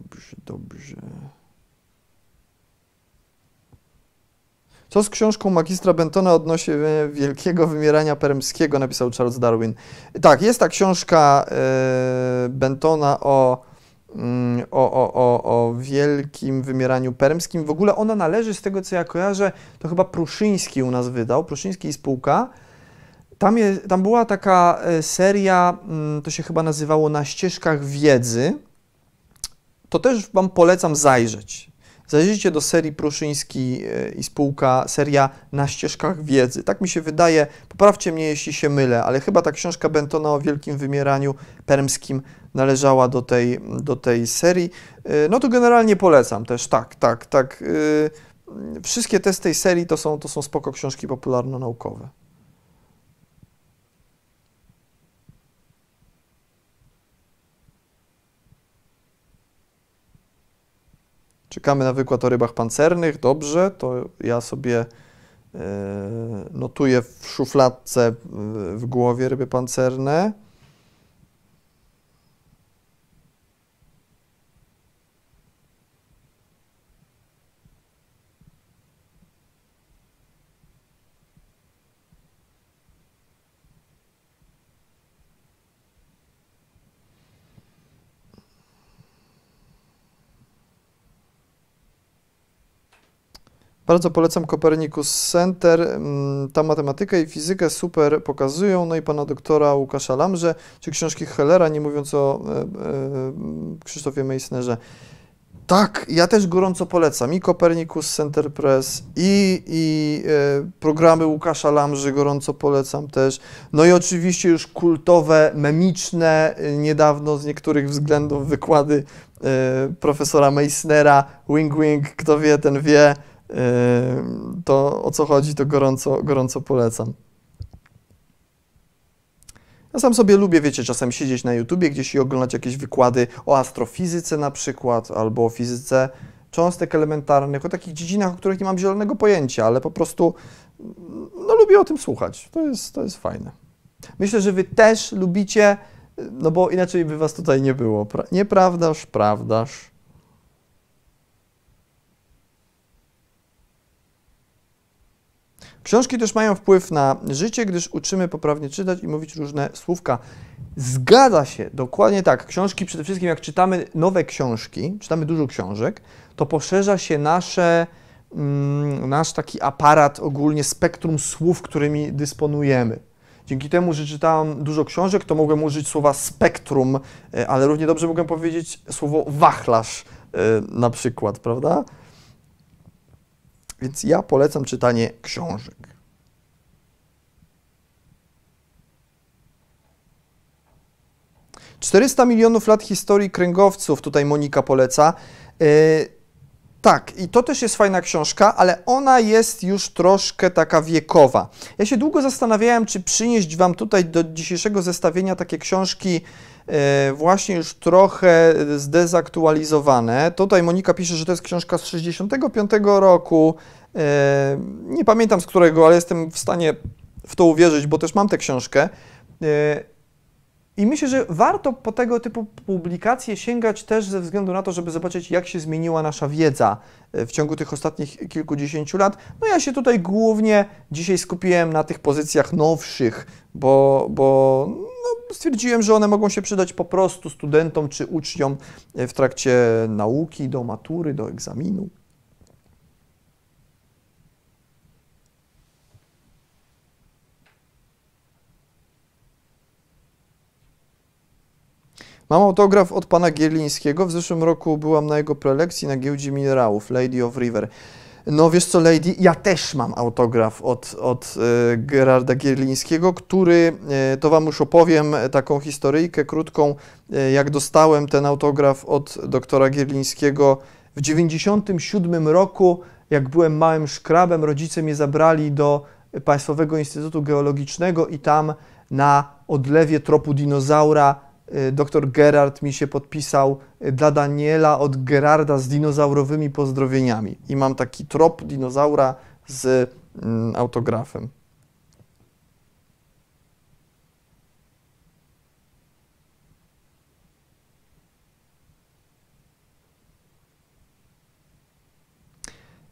Dobrze, dobrze. Co z książką magistra Bentona odnośnie wielkiego wymierania permskiego, napisał Charles Darwin. Tak, jest ta książka e, Bentona o, mm, o, o, o, o wielkim wymieraniu permskim. W ogóle ona należy, z tego co ja kojarzę, to chyba Pruszyński u nas wydał, Pruszyński i spółka. Tam, je, tam była taka e, seria, mm, to się chyba nazywało Na ścieżkach wiedzy to też Wam polecam zajrzeć. Zajrzyjcie do serii Pruszyński e, i spółka, seria Na ścieżkach wiedzy. Tak mi się wydaje, poprawcie mnie jeśli się mylę, ale chyba ta książka Bentona o wielkim wymieraniu permskim należała do tej, do tej serii. E, no to generalnie polecam też, tak, tak, tak. E, wszystkie te z tej serii to są, to są spoko książki popularno-naukowe. Czekamy na wykład o rybach pancernych. Dobrze, to ja sobie e, notuję w szufladce w głowie ryby pancerne. Bardzo polecam Copernicus Center. Mm, ta matematyka i fizykę super pokazują. No i pana doktora Łukasza Lamrze, czy książki Hellera, nie mówiąc o e, e, Krzysztofie Meissnerze. Tak, ja też gorąco polecam i Copernicus Center Press, i, i e, programy Łukasza Lamrzy gorąco polecam też. No i oczywiście już kultowe, memiczne, niedawno z niektórych względów wykłady profesora Meissnera, wing wing, kto wie, ten wie to o co chodzi, to gorąco, gorąco polecam. Ja sam sobie lubię, wiecie, czasem siedzieć na YouTubie gdzieś i oglądać jakieś wykłady o astrofizyce na przykład, albo o fizyce cząstek elementarnych, o takich dziedzinach, o których nie mam zielonego pojęcia, ale po prostu no, lubię o tym słuchać. To jest, to jest fajne. Myślę, że wy też lubicie, no bo inaczej by was tutaj nie było. Pra nieprawdaż, prawdaż. Książki też mają wpływ na życie, gdyż uczymy poprawnie czytać i mówić różne słówka. Zgadza się, dokładnie tak. Książki, przede wszystkim jak czytamy nowe książki, czytamy dużo książek, to poszerza się nasze, mm, nasz taki aparat, ogólnie spektrum słów, którymi dysponujemy. Dzięki temu, że czytałem dużo książek, to mogłem użyć słowa spektrum, e, ale równie dobrze mogłem powiedzieć słowo wachlarz e, na przykład, prawda? Więc ja polecam czytanie książek. Czterysta milionów lat historii kręgowców, tutaj Monika poleca. Yy, tak, i to też jest fajna książka, ale ona jest już troszkę taka wiekowa. Ja się długo zastanawiałem, czy przynieść Wam tutaj do dzisiejszego zestawienia takie książki właśnie już trochę zdezaktualizowane. Tutaj Monika pisze, że to jest książka z 65 roku. E, nie pamiętam z którego, ale jestem w stanie w to uwierzyć, bo też mam tę książkę. I myślę, że warto po tego typu publikacje sięgać też ze względu na to, żeby zobaczyć, jak się zmieniła nasza wiedza e, w ciągu tych ostatnich kilkudziesięciu lat. No ja się tutaj głównie dzisiaj skupiłem na tych pozycjach nowszych, bo, bo no, stwierdziłem, że one mogą się przydać po prostu studentom czy uczniom e, w trakcie nauki, do matury, do egzaminu. Mam autograf od pana Gierlińskiego. W zeszłym roku byłam na jego prelekcji na giełdzie minerałów, Lady of River. No wiesz co, Lady, ja też mam autograf od, od e, Gerarda Gierlińskiego, który, e, to wam już opowiem taką historyjkę krótką, e, jak dostałem ten autograf od doktora Gierlińskiego w 97 roku, jak byłem małym szkrabem, rodzice mnie zabrali do Państwowego Instytutu Geologicznego i tam na odlewie tropu dinozaura Doktor Gerard mi się podpisał y, dla Daniela od Gerarda z dinozaurowymi pozdrowieniami. I mam taki trop dinozaura z mm, autografem.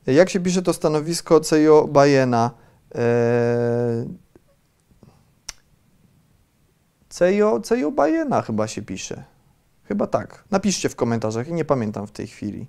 Jak się pisze to stanowisko Cejo Bajena? Eee, Cejo, Cejo Bajena chyba się pisze. Chyba tak. Napiszcie w komentarzach, nie pamiętam w tej chwili.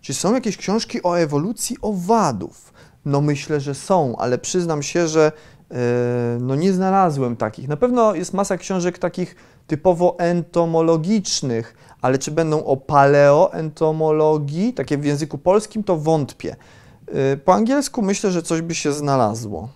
Czy są jakieś książki o ewolucji owadów? No myślę, że są, ale przyznam się, że yy, no nie znalazłem takich. Na pewno jest masa książek takich typowo entomologicznych, ale czy będą o paleoentomologii, takie w języku polskim, to wątpię. Yy, po angielsku myślę, że coś by się znalazło.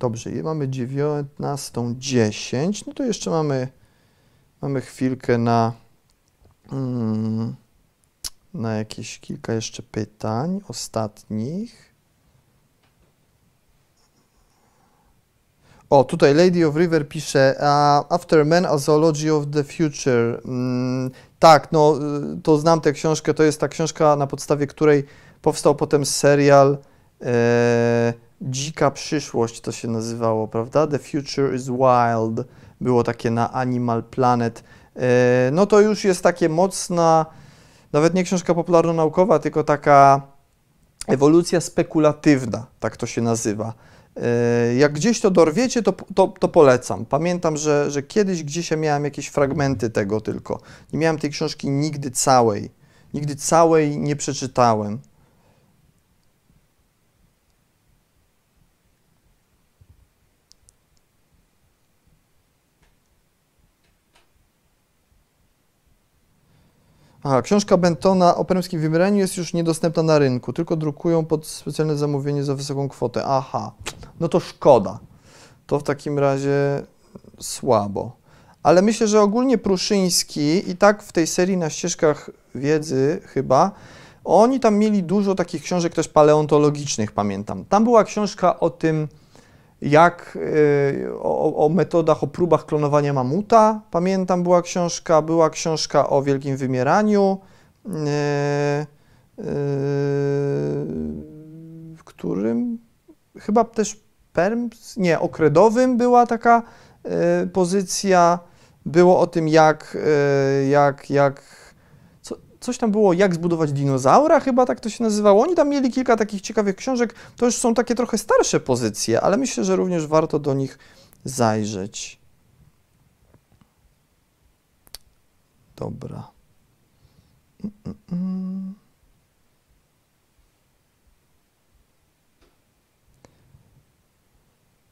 Dobrze, mamy 19.10, no to jeszcze mamy, mamy chwilkę na, mm, na jakieś kilka jeszcze pytań ostatnich. O, tutaj Lady of River pisze uh, After Men, a Zoology of the Future. Mm, tak, no y, to znam tę książkę, to jest ta książka, na podstawie której powstał potem serial e, Dzika przyszłość to się nazywało, prawda? The Future is Wild było takie na Animal Planet. E, no to już jest takie mocna, nawet nie książka popularno-naukowa, tylko taka ewolucja spekulatywna, tak to się nazywa. E, jak gdzieś to dorwiecie, to, to, to, polecam. Pamiętam, że, że kiedyś gdzieś ja miałem jakieś fragmenty tego tylko. Nie miałem tej książki nigdy całej. Nigdy całej nie przeczytałem. Aha, książka Bentona o permskim wymieraniu jest już niedostępna na rynku, tylko drukują pod specjalne zamówienie za wysoką kwotę. Aha, no to szkoda. to w takim razie słabo. Ale myślę, że ogólnie Pruszyński i tak w tej serii na ścieżkach wiedzy chyba, oni tam mieli dużo takich książek też paleontologicznych, pamiętam. Tam była książka o tym, jak y, o, o, metodach, o próbach klonowania mamuta. Pamiętam, była książka, była książka o wielkim wymieraniu, y, y, w którym chyba też perm, nie, okredowym była taka pozycja. Było o tym, jak, jak, jak coś tam było, jak zbudować dinozaura, chyba tak to się nazywało. Oni tam mieli kilka takich ciekawych książek. To już są takie trochę starsze pozycje, ale myślę, że również warto do nich zajrzeć. Dobra.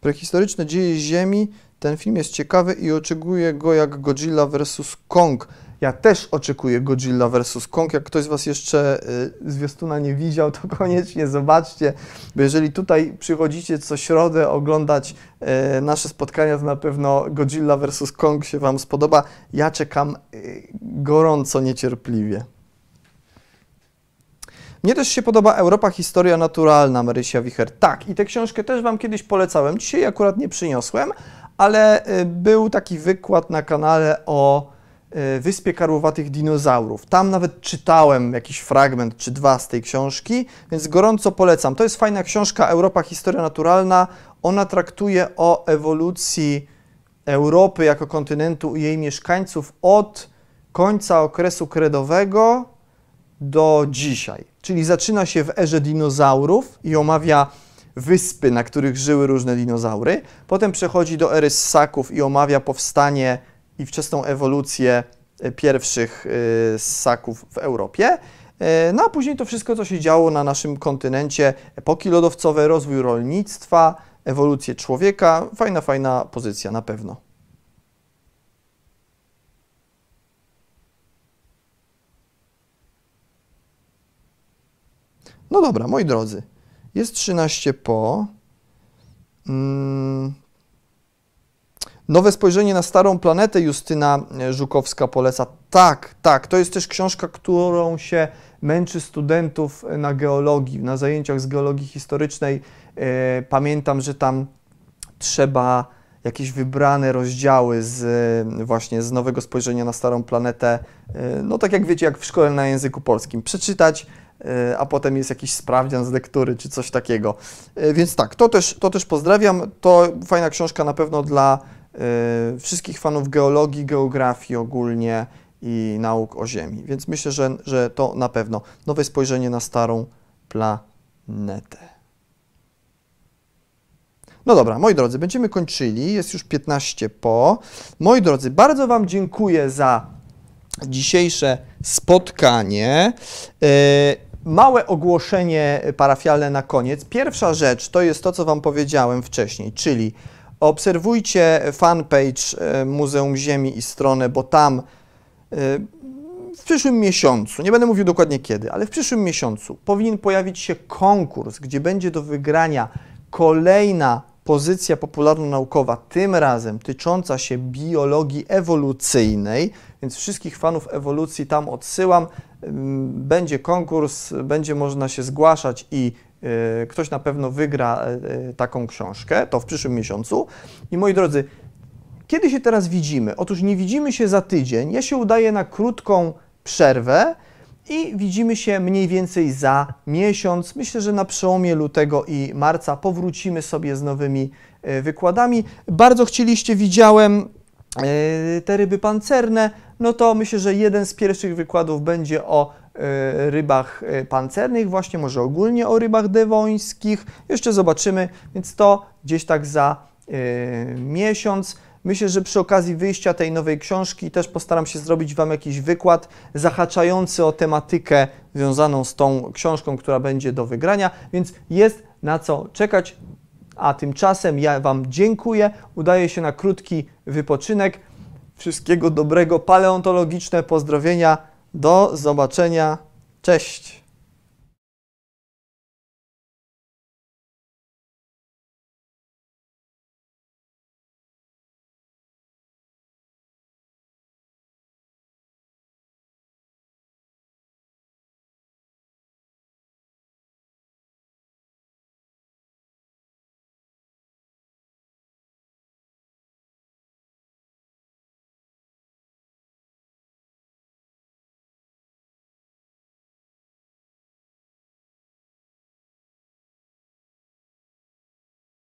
Prehistoryczne dzieje Ziemi. Ten film jest ciekawy i oczekuję go jak Godzilla vs. Kong. Ja też oczekuję Godzilla vs. Kong. Jak ktoś z Was jeszcze y, zwiastuna nie widział, to koniecznie zobaczcie, bo jeżeli tutaj przychodzicie co środę oglądać y, nasze spotkania, to na pewno Godzilla vs. Kong się Wam spodoba. Ja czekam y, gorąco, niecierpliwie. Mnie też się podoba Europa Historia Naturalna Marysia Wicher. Tak, i tę książkę też Wam kiedyś polecałem. Dzisiaj akurat nie przyniosłem, ale był taki wykład na kanale o Wyspie Karłowatych Dinozaurów. Tam nawet czytałem jakiś fragment czy dwa z tej książki, więc gorąco polecam. To jest fajna książka Europa Historia Naturalna. Ona traktuje o ewolucji Europy jako kontynentu i jej mieszkańców od końca okresu kredowego do dzisiaj. Czyli zaczyna się w erze dinozaurów i omawia wyspy, na których żyły różne dinozaury. Potem przechodzi do ery ssaków i omawia powstanie i wczesną ewolucję e, pierwszych e, ssaków w Europie. E, no a później to wszystko, co się działo na naszym kontynencie, epoki lodowcowe, rozwój rolnictwa, ewolucję człowieka. Fajna, fajna pozycja na pewno. No dobra, moi drodzy, jest 13 po. Nowe spojrzenie na starą planetę Justyna e, Żukowska poleca. Tak, tak, to jest też książka, którą się męczy studentów na geologii, na zajęciach z geologii historycznej. E, pamiętam, że tam trzeba jakieś wybrane rozdziały z e, właśnie z nowego spojrzenia na starą planetę, no tak jak wiecie, jak w szkole na języku polskim, przeczytać, a potem jest jakiś sprawdzian z lektury czy coś takiego. Więc tak, to też, to też pozdrawiam. To fajna książka na pewno dla wszystkich fanów geologii, geografii ogólnie i nauk o Ziemi. Więc myślę, że, że to na pewno nowe spojrzenie na starą planetę. No dobra, moi drodzy, będziemy kończyli. Jest już 15 po. Moi drodzy, bardzo Wam dziękuję za dzisiejsze spotkanie. Yy, małe ogłoszenie parafialne na koniec. Pierwsza rzecz to jest to, co Wam powiedziałem wcześniej, czyli Obserwujcie fanpage e, Muzeum Ziemi i stronę, bo tam e, w przyszłym miesiącu, nie będę mówił dokładnie kiedy, ale w przyszłym miesiącu powinien pojawić się konkurs, gdzie będzie do wygrania kolejna pozycja popularno-naukowa, tym razem tycząca się biologii ewolucyjnej, więc wszystkich fanów ewolucji tam odsyłam. Będzie konkurs, będzie można się zgłaszać i ktoś na pewno wygra e, e, taką książkę, to w przyszłym miesiącu. I moi drodzy, kiedy się teraz widzimy? Otóż nie widzimy się za tydzień. Ja się udaję na krótką przerwę i widzimy się mniej więcej za miesiąc. Myślę, że na przełomie lutego i marca powrócimy sobie z nowymi wykładami. Bardzo chcieliście, widziałem te ryby pancerne, no to myślę, że jeden z pierwszych wykładów będzie o rybach e, pancernych, właśnie może ogólnie o rybach dewońskich. Jeszcze zobaczymy, więc to gdzieś tak za e, miesiąc. Myślę, że przy okazji wyjścia tej nowej książki też postaram się zrobić Wam jakiś wykład zahaczający o tematykę związaną z tą książką, która będzie do wygrania, więc jest na co czekać. A tymczasem ja Wam dziękuję. Udaję się na krótki wypoczynek. Wszystkiego dobrego, paleontologiczne pozdrowienia. Do zobaczenia. Cześć.